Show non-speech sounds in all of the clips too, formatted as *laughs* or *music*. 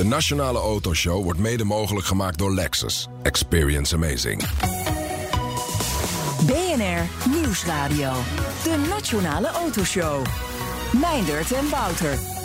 De Nationale Autoshow wordt mede mogelijk gemaakt door Lexus. Experience amazing. BNR Nieuwsradio. De Nationale Autoshow. Meindert en Wouter.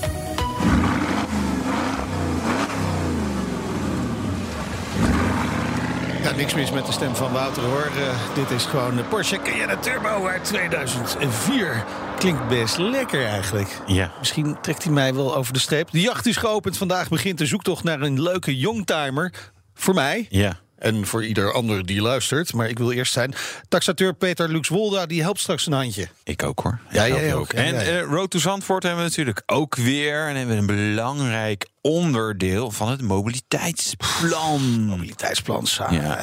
Niks mis met de stem van Wouter hoor. Uh, dit is gewoon de Porsche Cayenne Turbo uit 2004. Klinkt best lekker eigenlijk. Ja. Misschien trekt hij mij wel over de streep. De jacht is geopend. Vandaag begint de zoektocht naar een leuke youngtimer. Voor mij. Ja. En voor ieder ander die luistert. Maar ik wil eerst zijn. Taxateur Peter Luxwolda, die helpt straks een handje. Ik ook hoor. Ja, jij je ook. En eh, Road to Zandvoort hebben we natuurlijk ook weer. En hebben we een belangrijk onderdeel van het mobiliteitsplan. Mobiliteitsplan samen. Ja.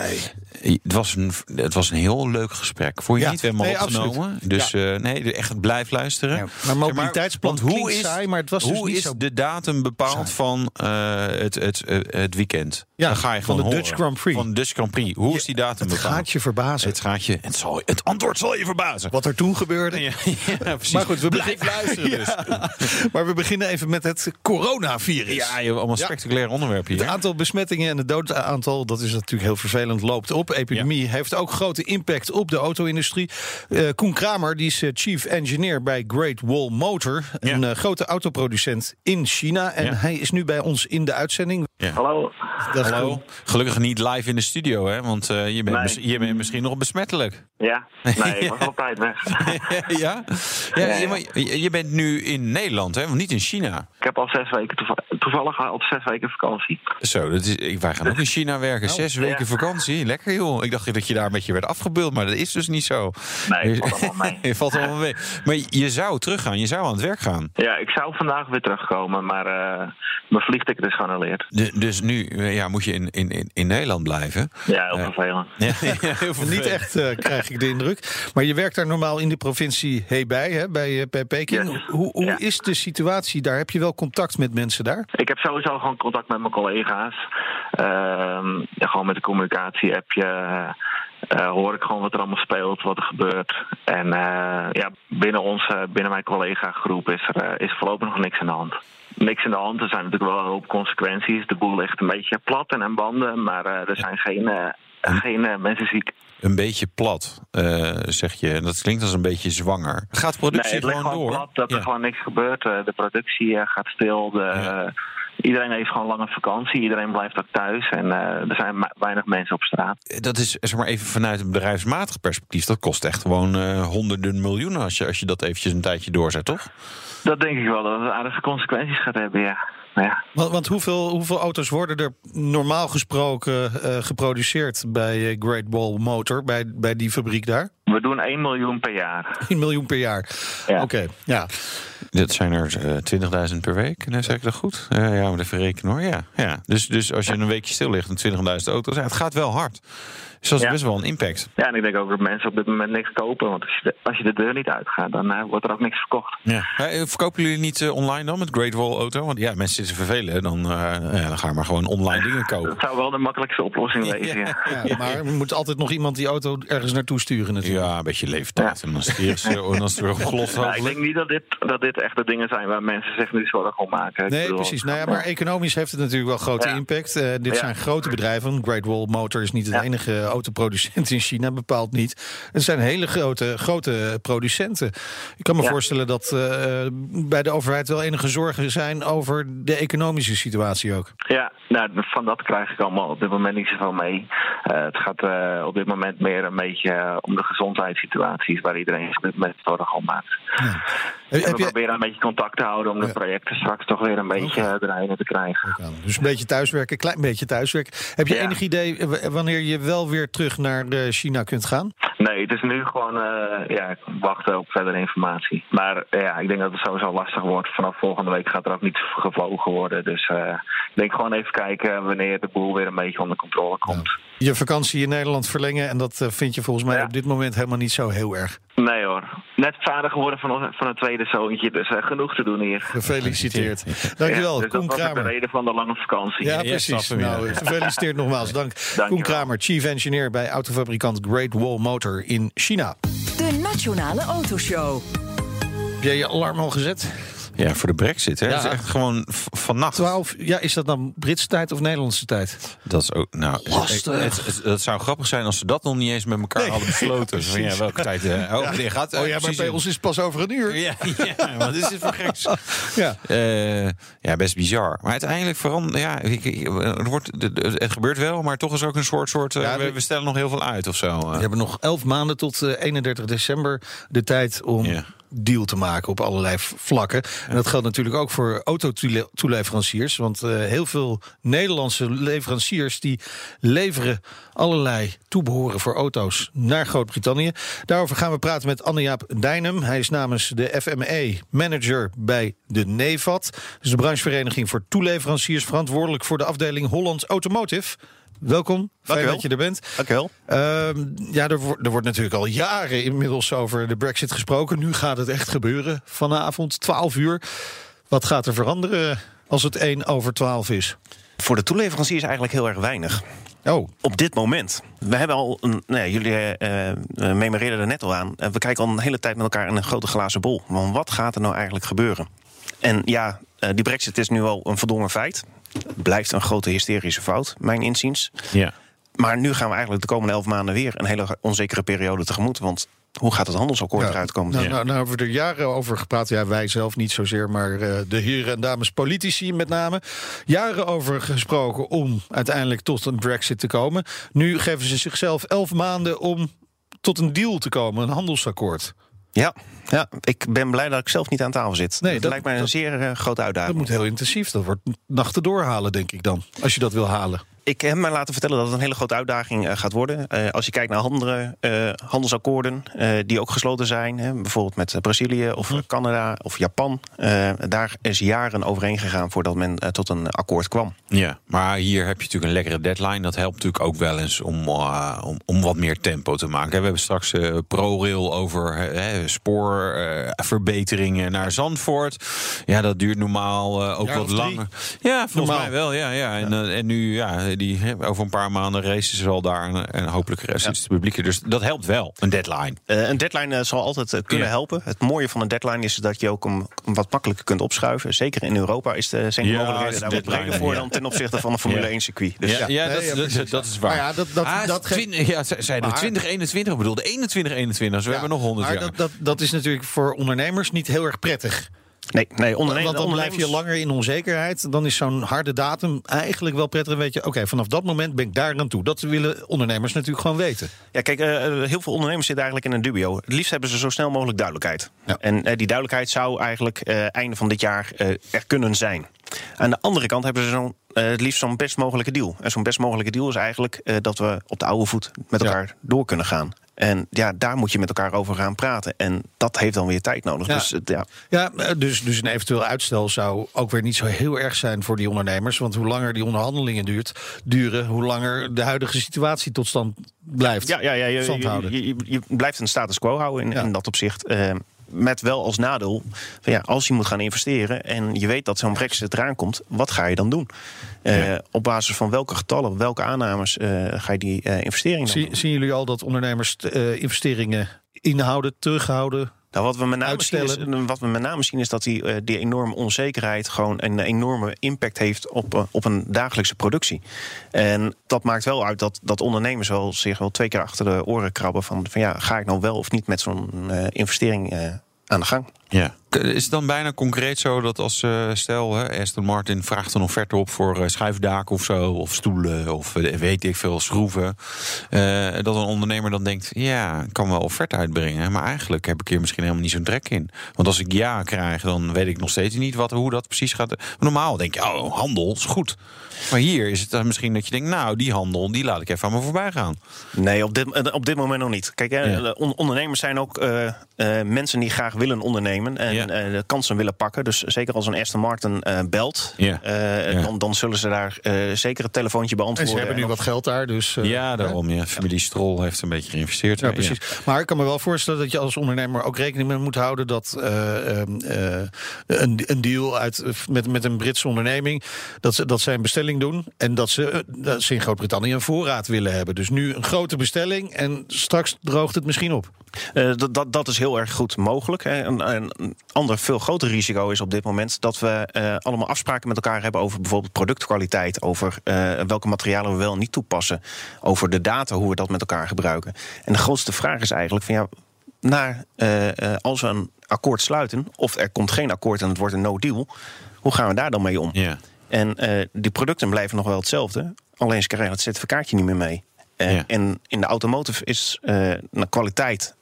Het was, een, het was een heel leuk gesprek. Vond je Ja, niet? We hebben nee, opgenomen. absoluut. Dus eh, nee, echt blijf luisteren. Ja, maar mobiliteitsplan klinkt saai, maar het was dus hoe is zo de datum bepaald saai. van eh, het, het, eh, het weekend? Ja, Dan ga je van de horen. Dutch Grand Prix. Van de Dutch Grand Prix. Hoe is die datum Het bepaald? gaat je verbazen. Het gaat je. Het, zal, het antwoord zal je verbazen. Wat er toen gebeurde. Ja, *laughs* precies. Maar goed, we beginnen- luisteren dus. *laughs* Maar we beginnen even met het coronavirus. Ja, je hebt allemaal Ja. spectaculaire onderwerpen Het hier. aantal besmettingen en het doodaantal, dat is natuurlijk heel vervelend, loopt op. Epidemie heeft ook grote impact op de auto-industrie. Eh, Koen Kramer, die is eh, chief engineer bij Great Wall Motor, Ja. een eh, grote autoproducent in China. En Ja. hij is nu bij ons in de uitzending. Hallo. Dag, Hallo. Gelukkig niet live in de studio, hè? Want je, bent Nee. mis- je bent misschien nog besmettelijk. Ja? Nee, ik was altijd weg. *laughs* ja? Ja, Ja, ja. maar je je bent nu in Nederland, hè? Want niet in China. Ik heb al zes weken, toeval- toevallig al zes weken vakantie. Zo, dat is, ik- wij gaan ook in China werken. Zes weken vakantie. Lekker, joh. Ik dacht dat je daar een beetje werd afgebeeld, maar dat is dus niet zo. Nee, het valt allemaal mee. *laughs* Je valt allemaal mee. Maar je zou teruggaan, je zou aan het werk gaan. Ja, ik zou vandaag weer terugkomen, maar eh, mijn vliegticket is geannuleerd. Dus nu eh, ja, moet je in, in, in- in Nederland blijven. Ja, heel vervelend. Ja, *laughs* ja, heel veel Niet echt, eh, krijg ik de indruk. Maar je werkt daar normaal in de provincie Hebei, hè, bij, eh, bij Peking. Yes. Hoe, hoe Ja. is de situatie daar? Heb je wel contact met mensen daar? Ik heb sowieso gewoon contact met mijn collega's. Ehm, gewoon met de communicatie heb je. eh, hoor ik gewoon wat er allemaal speelt, wat er gebeurt. En eh, ja, binnen onze, binnen mijn collega-groep is er, eh, is voorlopig nog niks aan de hand. Niks aan de hand. Er zijn natuurlijk wel een hoop consequenties. De boel ligt een beetje plat en aan banden, maar eh, er zijn geen, eh, geen eh, mensen ziek. Een beetje plat, eh, zeg je. En Dat klinkt als een beetje zwanger. Gaat de Nee, productie het gewoon gewoon door? plat dat Ja. er gewoon niks gebeurt. Eh, de productie eh, gaat stil. De, Ja. iedereen heeft gewoon lange vakantie. Iedereen blijft ook thuis. En er zijn weinig mensen op straat. Dat is zeg maar even vanuit een bedrijfsmatig perspectief. Dat kost echt gewoon honderden miljoenen als je, als je dat eventjes een tijdje doorzet, toch? Dat denk ik wel, dat het aardige consequenties gaat hebben, ja. Maar ja. Want, want hoeveel, hoeveel auto's worden er normaal gesproken eh, geproduceerd bij eh, Great Wall Motor, bij, bij die fabriek daar? We doen 1 miljoen per jaar. *laughs* 1 miljoen per jaar. Ja. Oké, ja. Dat zijn er eh, 20.000 per week, nou, zeg ik dat goed? Eh, ja, moet even rekenen hoor. Ja, ja. Dus, dus als je een weekje stil ligt en 20.000 auto's, ja, het gaat wel hard. Dus dat is Ja. best wel een impact. Ja, en ik denk ook dat mensen op dit moment niks kopen. Want als je de, als je de deur niet uitgaat, dan eh, wordt er ook niks verkocht. Ja. Eh, verkopen jullie niet eh, online dan met Great Wall Auto? Want ja, mensen zitten vervelen, dan, eh, ja, dan ga je maar gewoon online dingen kopen. Dat zou wel de makkelijkste oplossing *laughs* wezen, ja. ja. Maar er moet altijd nog iemand die auto ergens naartoe sturen natuurlijk. Ja, een beetje leeftijd. En dan is het eerst, en dan is het weer opgelost. Ik hopelijk. denk niet dat dit, dat dit echt de dingen zijn waar mensen zich nu zorgen om maken. Nee, bedoel, precies. Nou ja, maar economisch heeft het natuurlijk wel grote Ja. impact. Eh, dit Ja. zijn grote bedrijven. Great Wall Motor is niet de Ja. enige autoproducent in China, bepaald niet. Het zijn hele grote, grote producenten. Ik kan me Ja. voorstellen dat eh, bij de overheid wel enige zorgen zijn over de economische situatie ook. Ja, nou, van dat krijg ik allemaal op dit moment niet zoveel mee. Eh, het gaat eh, op dit moment meer een beetje om de gezondheidssituaties waar iedereen zich moment zorgen om maakt. En we je, proberen een beetje contact te houden om de Ja. projecten straks toch weer een beetje okay. erin te krijgen. dus een beetje thuiswerken, klein beetje thuiswerken. Heb je enig idee wanneer je wel weer terug naar de China kunt gaan? Nee, het is nu gewoon eh, ja, wachten op verdere informatie. Maar eh, ja, ik denk dat het sowieso lastig wordt. Vanaf volgende week gaat er ook niet gevlogen worden. Dus eh, ik denk gewoon even kijken wanneer de boel weer een beetje onder controle komt. Je vakantie in Nederland verlengen en dat eh, vind je volgens mij Ja. op dit moment helemaal niet zo heel erg. Nee hoor, net vader geworden van, van een tweede zoontje. Dus eh, genoeg te doen hier. Gefeliciteerd. Dankjewel, Ja, dus Koen dat was ook de Kramer. reden van de lange vakantie. Ja, Ja, precies. ja. Nou, gefeliciteerd nogmaals. Dank. *laughs* Dankjewel. Koen Kramer, chief engineer bij autofabrikant Great Wall Motor in China. De Nationale Autoshow. Heb jij je alarm al gezet? Ja, voor de brexit. Hè? Ja. Dat is echt gewoon vannacht. 12, ja, is dat dan Britse tijd of Nederlandse tijd? Dat is ook, nou, Lastig. Het, het, het zou grappig zijn als ze dat nog niet eens met elkaar hadden besloten. *laughs* Van, ja, welke tijd? eh, oh, wanneer gaat? Oh ja, maar bij in- ons is het pas over een uur. *laughs* Ja, ja, wat is dit voor geks? *laughs* Ja. Eh, ja, best bizar. Maar uiteindelijk verandert. Ja, er wordt, het gebeurt wel, maar toch is ook een soort. soort eh, Ja, we, stellen nog heel veel uit of zo. eh. We hebben nog elf maanden tot eh, 31 december de tijd om Ja. Deal te maken op allerlei vlakken. En dat geldt natuurlijk ook voor autotoeleveranciers. Want eh, heel veel Nederlandse leveranciers die leveren allerlei toebehoren voor auto's naar Groot-Brittannië. Daarover gaan we praten met Anne-Jaap Dijnem. Hij is namens de FME manager bij de NEVAT. Is de branchevereniging voor toeleveranciers, verantwoordelijk voor de afdeling Holland Automotive. Welkom, fijn dat je er bent. Dankjewel. Ehm, ja, er, wordt- er wordt natuurlijk al jaren inmiddels over de Brexit gesproken. Nu gaat het echt gebeuren. Vanavond, 12 uur. Wat gaat er veranderen als het 1 over 12 is? Voor de toeleveranciers eigenlijk heel erg weinig. Oh, Op dit moment. We hebben al een. Nou ja, jullie eh, memoreerden er net al aan. Eh, we kijken al een hele tijd met elkaar in een grote glazen bol. Want wat gaat er nou eigenlijk gebeuren? En ja, die brexit is nu al een voldongen feit. Blijft een grote hysterische fout, mijn inziens. ja. Maar nu gaan we eigenlijk de komende elf maanden weer een hele onzekere periode tegemoet. Want hoe gaat het handelsakkoord ja. eruit komen? Nou, nou, nou hebben we er jaren over gepraat. Ja, wij zelf niet zozeer, maar eh, de heren en dames politici met name. Jaren over gesproken om uiteindelijk tot een Brexit te komen. Nu geven ze zichzelf elf maanden om tot een deal te komen, een handelsakkoord. Ja, ja, ik ben blij dat ik zelf niet aan tafel zit. Nee, dat, dat- lijkt mij een dat- zeer eh, grote Dat uitdaging. moet heel intensief. Dat wordt nachten doorhalen, denk ik dan. Als je dat wil halen. Ik heb mij laten vertellen dat het een hele grote uitdaging eh, gaat worden. Eh, als je kijkt naar andere eh, handelsakkoorden eh, die ook gesloten zijn, hè, bijvoorbeeld met Brazilië of Mhm. Canada of Japan, eh, daar is jaren overheen gegaan voordat men tot een akkoord kwam. Ja, maar hier heb je natuurlijk een lekkere deadline. Dat helpt natuurlijk ook wel eens om, om, om wat meer tempo te maken. We hebben straks eh, ProRail over eh, spoorverbeteringen naar Zandvoort. Ja, dat duurt normaal eh, ook Jaar wat langer. Ja, volgens Normaal. mij wel. Ja, ja. En, en nu, ja, die, hè, over een paar maanden racen ze al daar. En, en hopelijk rest is het publiek. Dus dat helpt wel, een deadline. Eh, een deadline eh, zal altijd eh, kunnen Ja. helpen. Het mooie van een deadline is dat je ook hem wat makkelijker kunt opschuiven. Zeker in Europa is de, zijn de Ja, mogelijkheden is daar wat breder voor ja. dan ten opzichte van een Formule Ja. 1 circuit. Dus Ja, ja, dat, ja, dat, is waar. Maar ja, dat- dat- Ah, dat geeft- 20 ja, ze- zeiden we Maar- 2021, ik bedoelde 2121. Dus we Ja, hebben nog 100 maar jaar. Dat, dat, dat is natuurlijk voor ondernemers niet heel erg prettig. Nee, nee ondernemers, Want dan blijf je langer in onzekerheid. Dan is zo'n harde datum eigenlijk wel prettig. Dan weet je, oké, vanaf dat moment ben ik daar aan toe. Dat willen ondernemers natuurlijk gewoon weten. Ja, kijk, eh, eh, heel veel ondernemers zitten eigenlijk in een dubio. Het liefst hebben ze zo snel mogelijk duidelijkheid. Ja. En eh, die duidelijkheid zou eigenlijk eh, einde van dit jaar er kunnen zijn. Aan de andere kant hebben ze zo'n, het liefst zo'n best mogelijke deal. En zo'n best mogelijke deal is eigenlijk dat we op de oude voet met Ja. elkaar door kunnen gaan. En ja, daar moet je met elkaar over gaan praten. En dat heeft dan weer tijd nodig. Ja. Dus het- ja, Ja, eh, dus, dus een eventueel uitstel zou ook weer niet zo heel erg zijn voor die ondernemers. Want hoe langer die onderhandelingen duurt, duren, hoe langer de huidige situatie tot stand blijft. Ja, ja, ja je, stand houden. je, je, je blijft een status quo houden in, Ja. in dat opzicht. Eh, met wel als nadeel, van ja, als je moet gaan investeren en je weet dat zo'n brexit eraan komt, wat ga je dan doen? Eh, Op basis van welke getallen, welke aannames eh, ga je die eh, investering dan Zie- doen? zien jullie al dat ondernemers investeringen inhouden, terughouden? Nou, wat, we met name zien is, wat we met name zien is dat die, die enorme onzekerheid gewoon een enorme impact heeft op, op een dagelijkse productie. En dat maakt wel uit dat, dat ondernemers wel zich wel twee keer achter de oren krabben van, van ja, ga ik nou wel of niet met zo'n investering aan de gang? Ja. Is het dan bijna concreet zo dat als eh, stel hè, Aston Martin vraagt een offerte op voor eh, schuifdaken of zo, of stoelen of eh, weet ik veel schroeven, eh, dat een ondernemer dan denkt, ja, ik kan wel offerte uitbrengen, maar eigenlijk heb ik hier misschien helemaal niet zo'n trek in. Want als ik ja krijg, dan weet ik nog steeds niet wat, hoe dat precies gaat. Normaal denk je, oh, handel is goed. Maar hier is het dan misschien dat je denkt, nou, die handel, die laat ik even aan me voorbij gaan. Nee, op dit, op dit moment nog niet. Kijk, hè, Ja. de on- ondernemers zijn ook eh, eh, mensen die graag willen ondernemen en Ja. eh, de kansen willen pakken. Dus zeker als een Aston Martin eh, belt, Ja. eh, Ja. Dan, dan zullen ze daar eh, zeker het telefoontje En beantwoorden. ze hebben nu En wat geld daar, dus... eh, ja, daarom. Ja. Familie Strol heeft een beetje geïnvesteerd. Ja, precies. Maar ik kan me wel voorstellen dat je als ondernemer ook rekening mee moet houden dat eh, ehm, eh, een, een deal uit, met, met een Britse onderneming, dat ze, dat zij een bestelling doen en dat ze, dat ze in Groot-Brittannië een voorraad willen hebben. Dus nu een grote bestelling en straks droogt het misschien op. Eh, dat, dat, dat is heel erg goed mogelijk. Hè. En, en een ander, veel groter risico is op dit moment dat we eh, allemaal afspraken met elkaar hebben over bijvoorbeeld productkwaliteit, over eh, welke materialen we wel en niet toepassen, over de data, hoe we dat met elkaar gebruiken. En de grootste vraag is eigenlijk van ja, naar, eh, als we een akkoord sluiten, of er komt geen akkoord en het wordt een no-deal, hoe gaan we daar dan mee om? Ja. En die producten blijven nog wel hetzelfde, alleen ze krijgen het certificaatje niet meer mee. En in de automotive is kwaliteit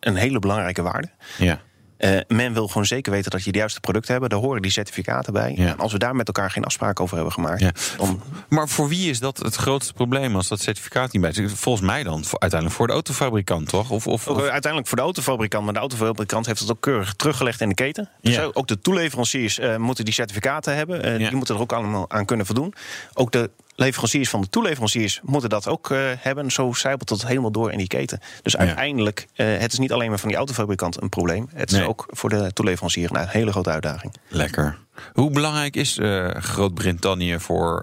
een hele belangrijke waarde. Ja. Eh, men wil gewoon zeker weten dat je de juiste producten hebt. Daar horen die certificaten bij. Ja. En als we daar met elkaar geen afspraken over hebben gemaakt, Ja. dan Maar voor wie is dat het grootste probleem als dat certificaat niet bij is? Volgens mij dan voor- uiteindelijk voor de autofabrikant, toch? Of, of, of- uiteindelijk voor de autofabrikant, maar de autofabrikant heeft het ook keurig teruggelegd in de keten. Dus Ja. ook de toeleveranciers eh, moeten die certificaten hebben. Eh. Die moeten er ook allemaal aan kunnen voldoen. Ook de leveranciers van de toeleveranciers moeten dat ook eh, hebben. Zo zijpelt het helemaal door in die keten. Dus uiteindelijk, eh, het is niet alleen maar van die autofabrikant een probleem. Het is ook voor de toeleverancier een hele grote uitdaging. Lekker. Hoe belangrijk is eh, Groot-Brittannië voor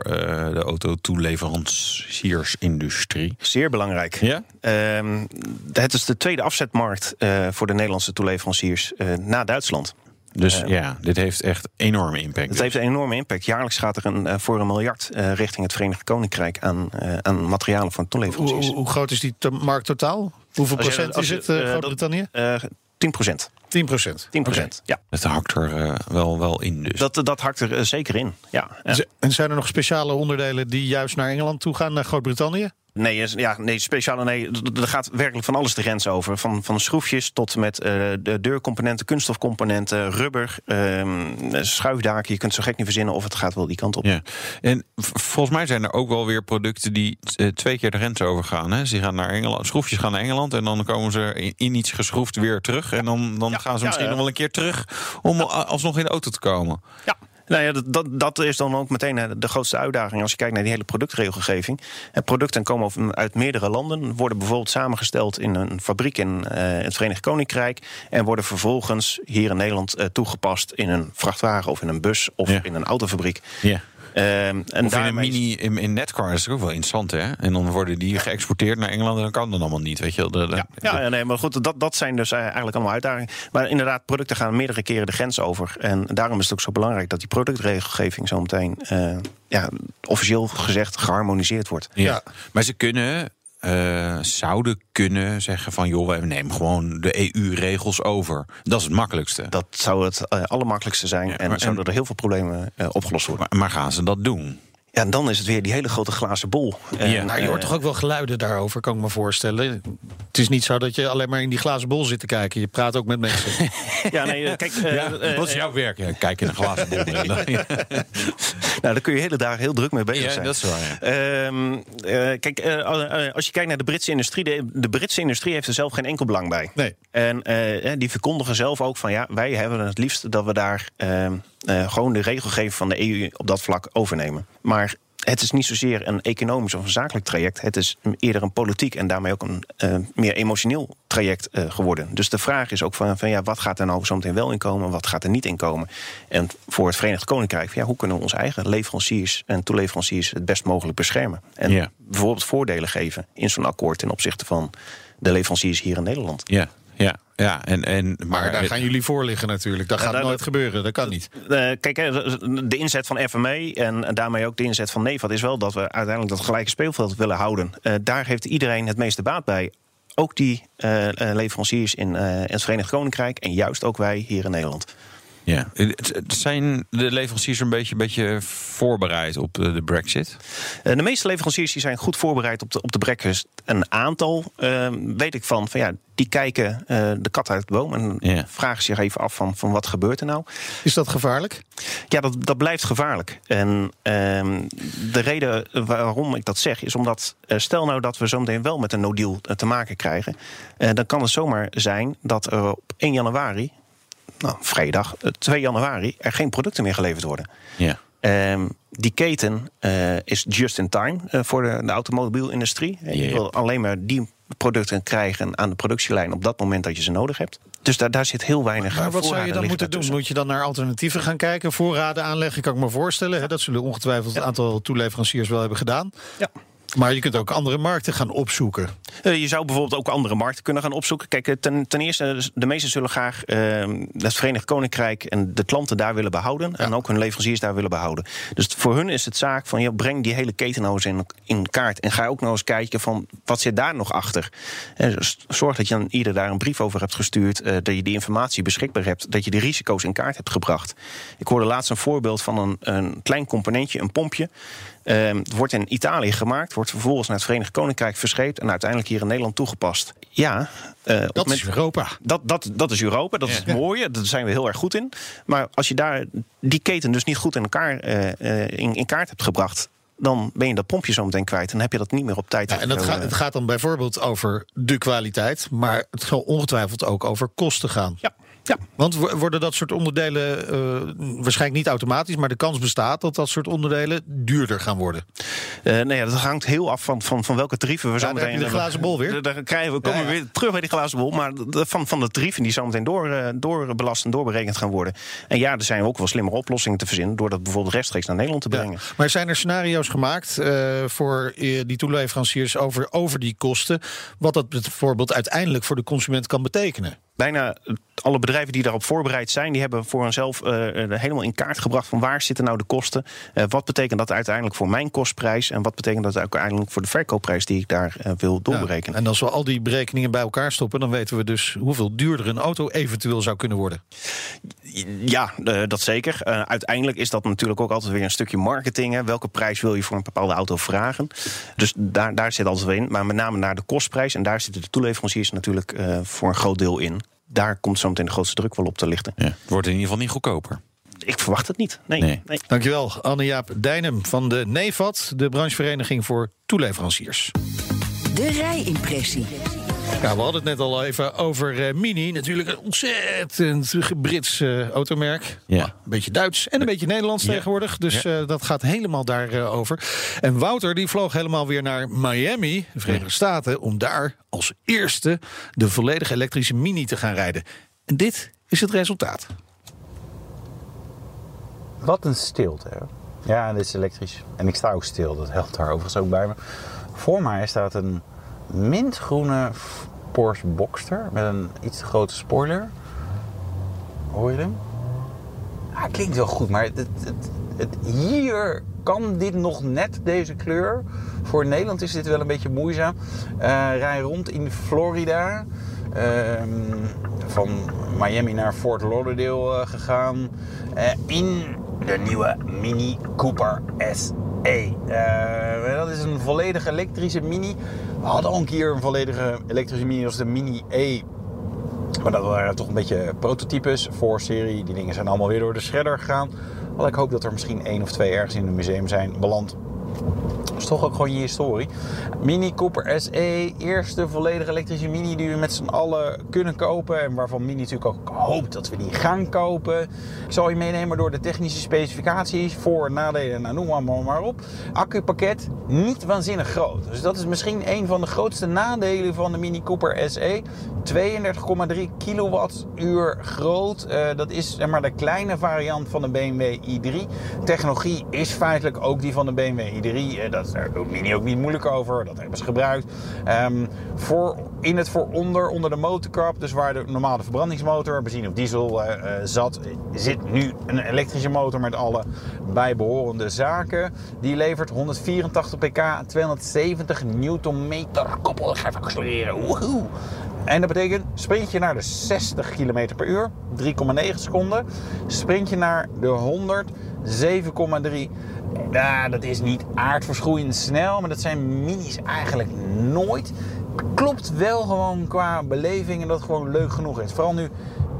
de autotoeleveranciersindustrie? Zeer belangrijk. Ja? Ehm, het is de tweede afzetmarkt voor de Nederlandse toeleveranciers na Duitsland. Dus ja, dit heeft echt enorme impact. Het dus. heeft een enorme impact. Jaarlijks gaat er een, eh, voor een miljard eh, richting het Verenigd Koninkrijk aan, eh, aan materialen van toeleveranciers. hoe, hoe groot is die markt totaal? Hoeveel je- procent is je, het, Groot-Brittannië? Eh 10 procent. 10 procent. 10 procent, ja. Het hakt er wel, wel in dus. Dat, dat hakt er zeker in. Ja. Ja. En zijn er nog speciale onderdelen die juist naar Engeland toe gaan, naar Groot-Brittannië? Nee, ja, nee, speciale nee. Er gaat werkelijk van alles de grens over. Van, van schroefjes tot met eh, de deurcomponenten, kunststofcomponenten, rubber, ehm, schuifdaken. Je kunt zo gek niet verzinnen of het gaat wel die kant op. Ja, en volgens mij zijn er ook wel weer producten die eh, twee keer de grens overgaan. Hè? Ze gaan naar Engeland, schroefjes gaan naar Engeland en dan komen ze in, in iets geschroefd weer terug. En dan, dan Ja, gaan ze ja, misschien nog wel een keer terug om al- alsnog in de auto te komen. Ja. Nou ja, dat, dat, is dan ook meteen de grootste uitdaging als je kijkt naar die hele productregelgeving. En producten komen uit meerdere landen, worden bijvoorbeeld samengesteld in een fabriek in eh, het Verenigd Koninkrijk. En worden vervolgens hier in Nederland eh, toegepast in een vrachtwagen of in een bus of Ja. in een autofabriek. Ja. Ehm, en Of in een mini, in, in Netcar, is ook wel interessant hè. En dan worden die geëxporteerd naar Engeland en dan kan dat allemaal niet. Weet je wel. Ja, ja, nee, maar goed, dat, dat zijn dus eh, eigenlijk allemaal uitdagingen. Maar inderdaad, producten gaan meerdere keren de grens over. En daarom is het ook zo belangrijk dat die productregelgeving zo meteen, eh, ja, officieel gezegd, geharmoniseerd wordt. Ja. Ja. Maar ze kunnen, eh, zouden kunnen zeggen van... joh, wij nemen gewoon de EU-regels over. Dat is het makkelijkste. Dat zou het eh, allermakkelijkste zijn. Ja, en dan zouden en- er heel veel problemen eh, opgelost worden. Maar, maar gaan ze dat doen? Ja, en dan is het weer die hele grote glazen bol. Ja. Nou, je hoort eh, toch ook wel geluiden daarover, kan ik me voorstellen. Het is niet zo dat je alleen maar in die glazen bol zit te kijken. Je praat ook met mensen. *laughs* Ja, nee, eh, kijk, eh, eh, Wat is jouw werk? Ja, kijk in een glazen bol. *laughs* ja, *laughs* nou, daar kun je hele dagen heel druk mee bezig zijn. dat is waar. ja. Ehm, eh, kijk, eh, eh, als je kijkt naar de Britse industrie, de, de Britse industrie heeft er zelf geen enkel belang bij. Nee. En eh, die verkondigen zelf ook van ja, wij hebben het liefst dat we daar eh, gewoon de regelgeving van de EU op dat vlak overnemen. Maar het is niet zozeer een economisch of een zakelijk traject. Het is eerder een politiek en daarmee ook een eh, meer emotioneel traject eh, geworden. Dus de vraag is ook van, van ja, wat gaat er nou zometeen wel inkomen, wat gaat er niet inkomen? En voor het Verenigd Koninkrijk, van, ja, hoe kunnen we onze eigen leveranciers en toeleveranciers het best mogelijk beschermen? En bijvoorbeeld voordelen geven in zo'n akkoord ten opzichte van de leveranciers hier in Nederland. Ja, ja. En, en, Maar daar gaan jullie voor liggen natuurlijk. Dat gaat nooit gebeuren. Dat kan niet. Eh, kijk, hè, de inzet van FME en daarmee ook de inzet van NEVAT is wel dat we uiteindelijk dat gelijke speelveld willen houden. Eh, daar heeft iedereen het meeste baat bij. Ook die eh, leveranciers in, eh, in het Verenigd Koninkrijk en juist ook wij hier in Nederland. Ja. Het- het Zijn de leveranciers een beetje, beetje voorbereid op de, de Brexit? Eh, de meeste leveranciers die zijn goed voorbereid op de, op de Brexit. Een aantal eh, weet ik van, van ja, die kijken eh, de kat uit de boom en Ja. vragen zich even af van, van wat gebeurt er nou. Is dat gevaarlijk? Ja, dat, dat blijft gevaarlijk. En ehm, de reden waarom ik dat zeg is omdat, eh, stel nou dat we zometeen wel met een no-deal eh, te maken krijgen, eh, dan kan het zomaar zijn dat er op 1 januari, nou, vrijdag, eh, 2 januari, er geen producten meer geleverd worden. Ja. Ehm, die keten eh, is just in time eh, voor de, de automobielindustrie. Eh, Je wil alleen maar die producten krijgen aan de productielijn op dat moment dat je ze nodig hebt. Dus daar, daar zit heel weinig Maar wat zou je dan moeten doen? Moet je dan naar alternatieven gaan kijken? Voorraden aanleggen, kan ik me voorstellen. Hè? Dat zullen ongetwijfeld een aantal toeleveranciers wel hebben gedaan. Ja. Maar je kunt ook andere markten gaan opzoeken. Uh, je zou bijvoorbeeld ook andere markten kunnen gaan opzoeken. Kijk, eh, ten, ten eerste, de meesten zullen graag uh, het Verenigd Koninkrijk en de klanten daar willen behouden. En ook hun leveranciers daar willen behouden. Dus voor hun is het zaak van ja, breng die hele keten nou eens in, in kaart. En ga ook nou eens kijken van wat zit daar nog achter. En zorg dat je aan ieder daar een brief over hebt gestuurd. Uh, dat je die informatie beschikbaar hebt. Dat je de risico's in kaart hebt gebracht. Ik hoorde laatst een voorbeeld van een, een klein componentje, een pompje. Uh, het wordt in Italië gemaakt, wordt vervolgens naar het Verenigd Koninkrijk verscheept en uiteindelijk hier in Nederland toegepast. Ja, uh, dat is Europa. Dat, dat, dat is Europa, dat is het mooie, daar zijn we heel erg goed in. Maar als je daar die keten dus niet goed in elkaar uh, in, in kaart hebt gebracht, dan ben je dat pompje zo meteen kwijt. En dan heb je dat niet meer op tijd. Ja, en dat gaat, het gaat dan bijvoorbeeld over de kwaliteit, maar het zal ongetwijfeld ook over kosten gaan. Ja. Ja. Want worden dat soort onderdelen uh, waarschijnlijk niet automatisch, maar de kans bestaat dat dat soort onderdelen duurder gaan worden? Uh, nou ja, dat hangt heel af van, van, van welke tarieven we ja, zo meteen. de glazen bol weer. Daar krijgen we, komen we weer terug bij die glazen bol. Maar van, van de tarieven die zo meteen door, uh, doorbelast en doorberekend gaan worden. En ja, er zijn ook wel slimmere oplossingen te verzinnen door dat bijvoorbeeld rechtstreeks naar Nederland te brengen. Ja. Maar zijn er scenario's gemaakt voor die toeleveranciers over, over die kosten? Wat dat bijvoorbeeld uiteindelijk voor de consument kan betekenen? Bijna alle bedrijven die daarop voorbereid zijn, die hebben voor hunzelf uh, helemaal in kaart gebracht van waar zitten nou de kosten. Uh, wat betekent dat uiteindelijk voor mijn kostprijs en wat betekent dat uiteindelijk voor de verkoopprijs die ik daar uh, wil doorberekenen. Ja, en als we al die berekeningen bij elkaar stoppen, dan weten we dus hoeveel duurder een auto eventueel zou kunnen worden. Ja, dat zeker. uiteindelijk is dat natuurlijk ook altijd weer een stukje marketing. Hè. Welke prijs wil je voor een bepaalde auto vragen? Dus daar, daar zit altijd weer in. Maar met name naar de kostprijs. En daar zitten de toeleveranciers natuurlijk voor een groot deel in daar komt zometeen de grootste druk wel op te lichten. Ja, het wordt in ieder geval niet goedkoper. Ik verwacht het niet. Nee. nee. nee. Dankjewel, Anne-Jaap Dijnem van de NEVAT, de branchevereniging voor toeleveranciers. De rijimpressie. Ja, we hadden het net al even over uh, Mini. Natuurlijk een ontzettend Brits uh, automerk. Ja. Een beetje Duits en een beetje Nederlands ja. tegenwoordig. Dus ja. uh, dat gaat helemaal daarover. over. en Wouter die vloog helemaal weer naar Miami, de Verenigde Staten... om daar als eerste de volledig elektrische Mini te gaan rijden. En dit is het resultaat. Wat een stilte. Hè? Ja, dit is elektrisch. En ik sta ook stil. Dat helpt daar overigens ook bij me. Voor mij staat een mintgroene Porsche Boxster met een iets te grote spoiler. Hoor je hem? Ah, klinkt wel goed, maar het, het, hier kan dit nog net, deze kleur. Voor Nederland is dit wel een beetje moeizaam. Uh, rij rond in Florida. Uh, van Miami naar Fort Lauderdale uh, gegaan. in de nieuwe Mini Cooper SE. Dat is een volledig elektrische Mini. We hadden al een keer een volledige elektrische Mini als de Mini E. Maar dat waren toch een beetje prototypes voor serie. Die dingen zijn allemaal weer door de shredder gegaan. Al ik hoop dat er misschien één of twee ergens in het museum zijn beland. Is toch ook gewoon je historie. Mini Cooper SE, eerste volledige elektrische Mini die we met z'n allen kunnen kopen. En waarvan Mini natuurlijk ook hoopt dat we die gaan kopen. Ik zal je meenemen door de technische specificaties, voor- nadelen, nou, noem maar, maar op. Accupakket niet waanzinnig groot. Dus dat is misschien een van de grootste nadelen van de Mini Cooper SE. 32,3 kilowattuur groot. Uh, dat is zeg maar de kleine variant van de BMW i3. Technologie is feitelijk ook die van de BMW i3. Uh, dat is daar ook niet moeilijk over. Dat hebben ze gebruikt. Um, voor, in het vooronder, onder de motorkap, dus waar de normale verbrandingsmotor, benzine of diesel, uh, zat, zit nu een elektrische motor met alle bijbehorende zaken. Die levert 184 pk, 270 newtonmeter. Koppel, ik ga even accelereren. Woehoe. En dat betekent, sprint je naar de 60 km per uur, 3,9 seconden. Sprint je naar de 100, 7,3. Nou, dat is niet aardverschoeiend snel, maar dat zijn minis eigenlijk nooit. Klopt wel gewoon qua beleving en dat gewoon leuk genoeg is. Vooral nu,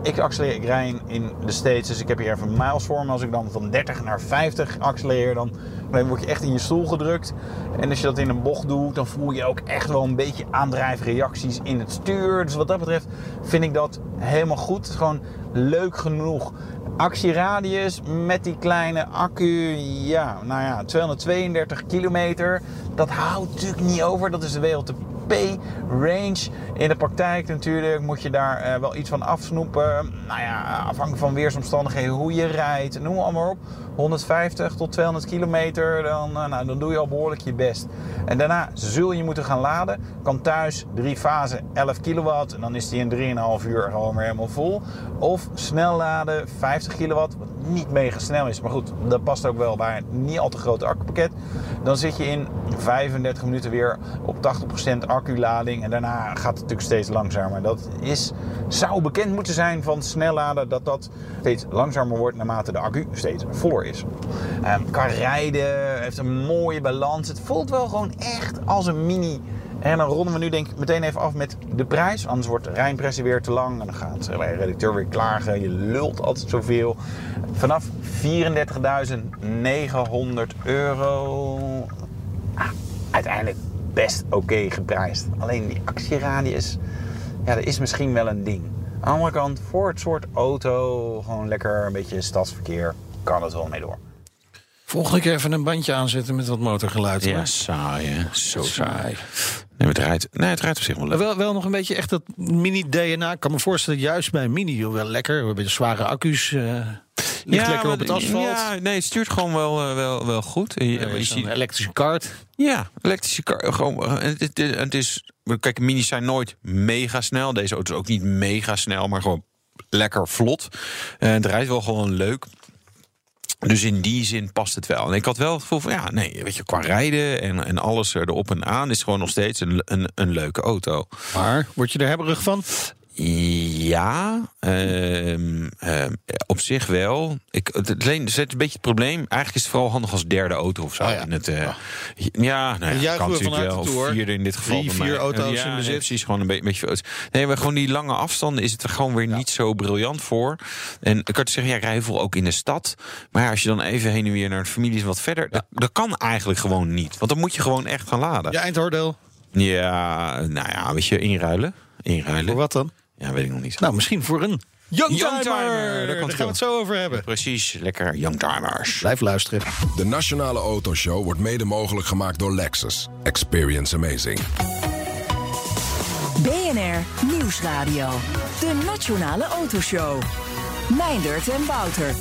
ik accelereer, ik rij in de States, dus ik heb hier even miles voor. Als ik dan van 30 naar 50 accelereer, dan dan word je echt in je stoel gedrukt. En als je dat in een bocht doet, dan voel je ook echt wel een beetje aandrijfreacties in het stuur. Dus wat dat betreft vind ik dat helemaal goed. Gewoon leuk genoeg. Actieradius met die kleine accu, ja, nou ja, 232 kilometer. Dat houdt natuurlijk niet over. Dat is de WLTP range. In de praktijk natuurlijk moet je daar uh, wel iets van afsnoepen. Nou ja, afhankelijk van weersomstandigheden, hoe je rijdt, noem maar op. 150 tot 200 kilometer, dan, eh, nou, dan doe je al behoorlijk je best. En daarna zul je moeten gaan laden. Kan thuis, drie fasen, 11 kilowatt. En dan is die in 3,5 uur gewoon weer helemaal vol. Of snel laden, 50 kilowatt, wat niet mega snel is. Maar goed, dat past ook wel bij een niet al te groot accupakket. Dan zit je in 35 minuten weer op 80% acculading. En daarna gaat het natuurlijk steeds langzamer. Dat is, zou bekend moeten zijn van snel laden, dat dat steeds langzamer wordt naarmate de accu steeds voller is. Ehm, kan rijden, heeft een mooie balans. Het voelt wel gewoon echt als een mini. En dan ronden we nu denk ik meteen even af met de prijs. Anders wordt de Rijnpressie weer te lang. En dan gaat de redacteur weer klagen. Je lult altijd zoveel. Vanaf 34.900 euro. Ah, uiteindelijk best oké geprijsd. Alleen die actieradius, ja, dat is misschien wel een ding. Aan de andere kant, voor het soort auto, gewoon lekker een beetje stadsverkeer, kan het wel mee door. Volgende keer even een bandje aanzetten met wat motorgeluid. Ja, saai hè. Zo Saai. Nee, het rijdt, nee, het rijdt op zich wel leuk. wel, wel nog een beetje echt dat mini-DNA. Ik kan me voorstellen, juist bij mini, wel lekker. We hebben zware accu's. eh ligt lekker op het asfalt. Ja, nee, het stuurt gewoon wel, eh, wel, wel goed. Ja, je ziet- een elektrische kart. Ja, elektrische kar. Gewoon, eh, het, het, het is. Kijk, minis zijn nooit mega snel. Deze auto is ook niet mega snel, maar gewoon lekker vlot. En het rijdt wel gewoon leuk. Dus in die zin past het wel. En ik had wel het gevoel van, ja, nee, weet je, qua rijden en, en alles erop en aan is gewoon nog steeds een, een, een leuke auto. Maar word je er hebberig van? Ja, ehm, ehm, op zich wel. Ik, het, alleen, het is een beetje het probleem. Eigenlijk is het vooral handig als derde auto of zo. Oh ja. In het, eh, ja, nou ja, Juichen kan natuurlijk wel. Of vierde in dit geval. Drie, vier auto's ja, in nee, bezit. precies, gewoon een be- beetje. Nee, maar gewoon die lange afstanden is het er gewoon weer niet zo briljant voor. En ik kan te zeggen, ja, rij veel ook in de stad. Maar ja, als je dan even heen en weer naar de familie is wat verder, dat, dat kan eigenlijk gewoon niet. Want dan moet je gewoon echt gaan laden. Ja, eindoordeel. Ja, nou ja, weet je, inruilen. Inruilen. Voor wat dan? Ja, weet ik nog niet. Nou, misschien voor een Youngtimer. Youngtimer, daar Daar kan gaan het we wel. het zo over hebben. Precies, lekker youngtimers. Blijf luisteren. De Nationale Autoshow wordt mede mogelijk gemaakt door Lexus. Experience amazing. BNR Nieuwsradio. De Nationale Autoshow. Meindert en Wouter.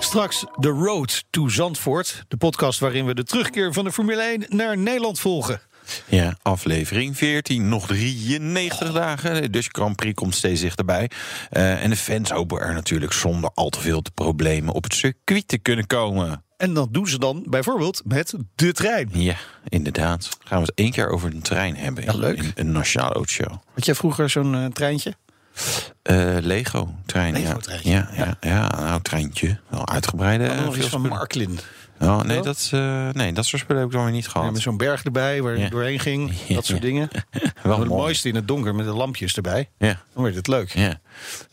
Straks The Road to Zandvoort. De podcast waarin we de terugkeer van de Formule 1 naar Nederland volgen. Ja, aflevering 14, nog 93 dagen. Dutch Grand Prix komt steeds dichterbij. Eh, en de fans hopen er natuurlijk zonder al te veel te problemen op het circuit te kunnen komen. En dat doen ze dan bijvoorbeeld met de trein. Ja, inderdaad. Gaan we het één keer over een trein hebben. Ja, leuk. In een nationale autoshow. Had jij vroeger zo'n eh, treintje? Eh, Lego trein. Lego-treintje, Ja, ja, ja, ja, nou, treintje. Wel uitgebreide. Nog iets van. Marklin. Oh, nee, dat, eh, nee, dat soort spullen heb ik dan weer niet Ja, gehad. met zo'n berg erbij waar je Ja. doorheen ging. *laughs* Dat soort dingen. *laughs* Wel het mooi. mooiste in het donker met de lampjes erbij. Ja. Dan werd het leuk. Ja.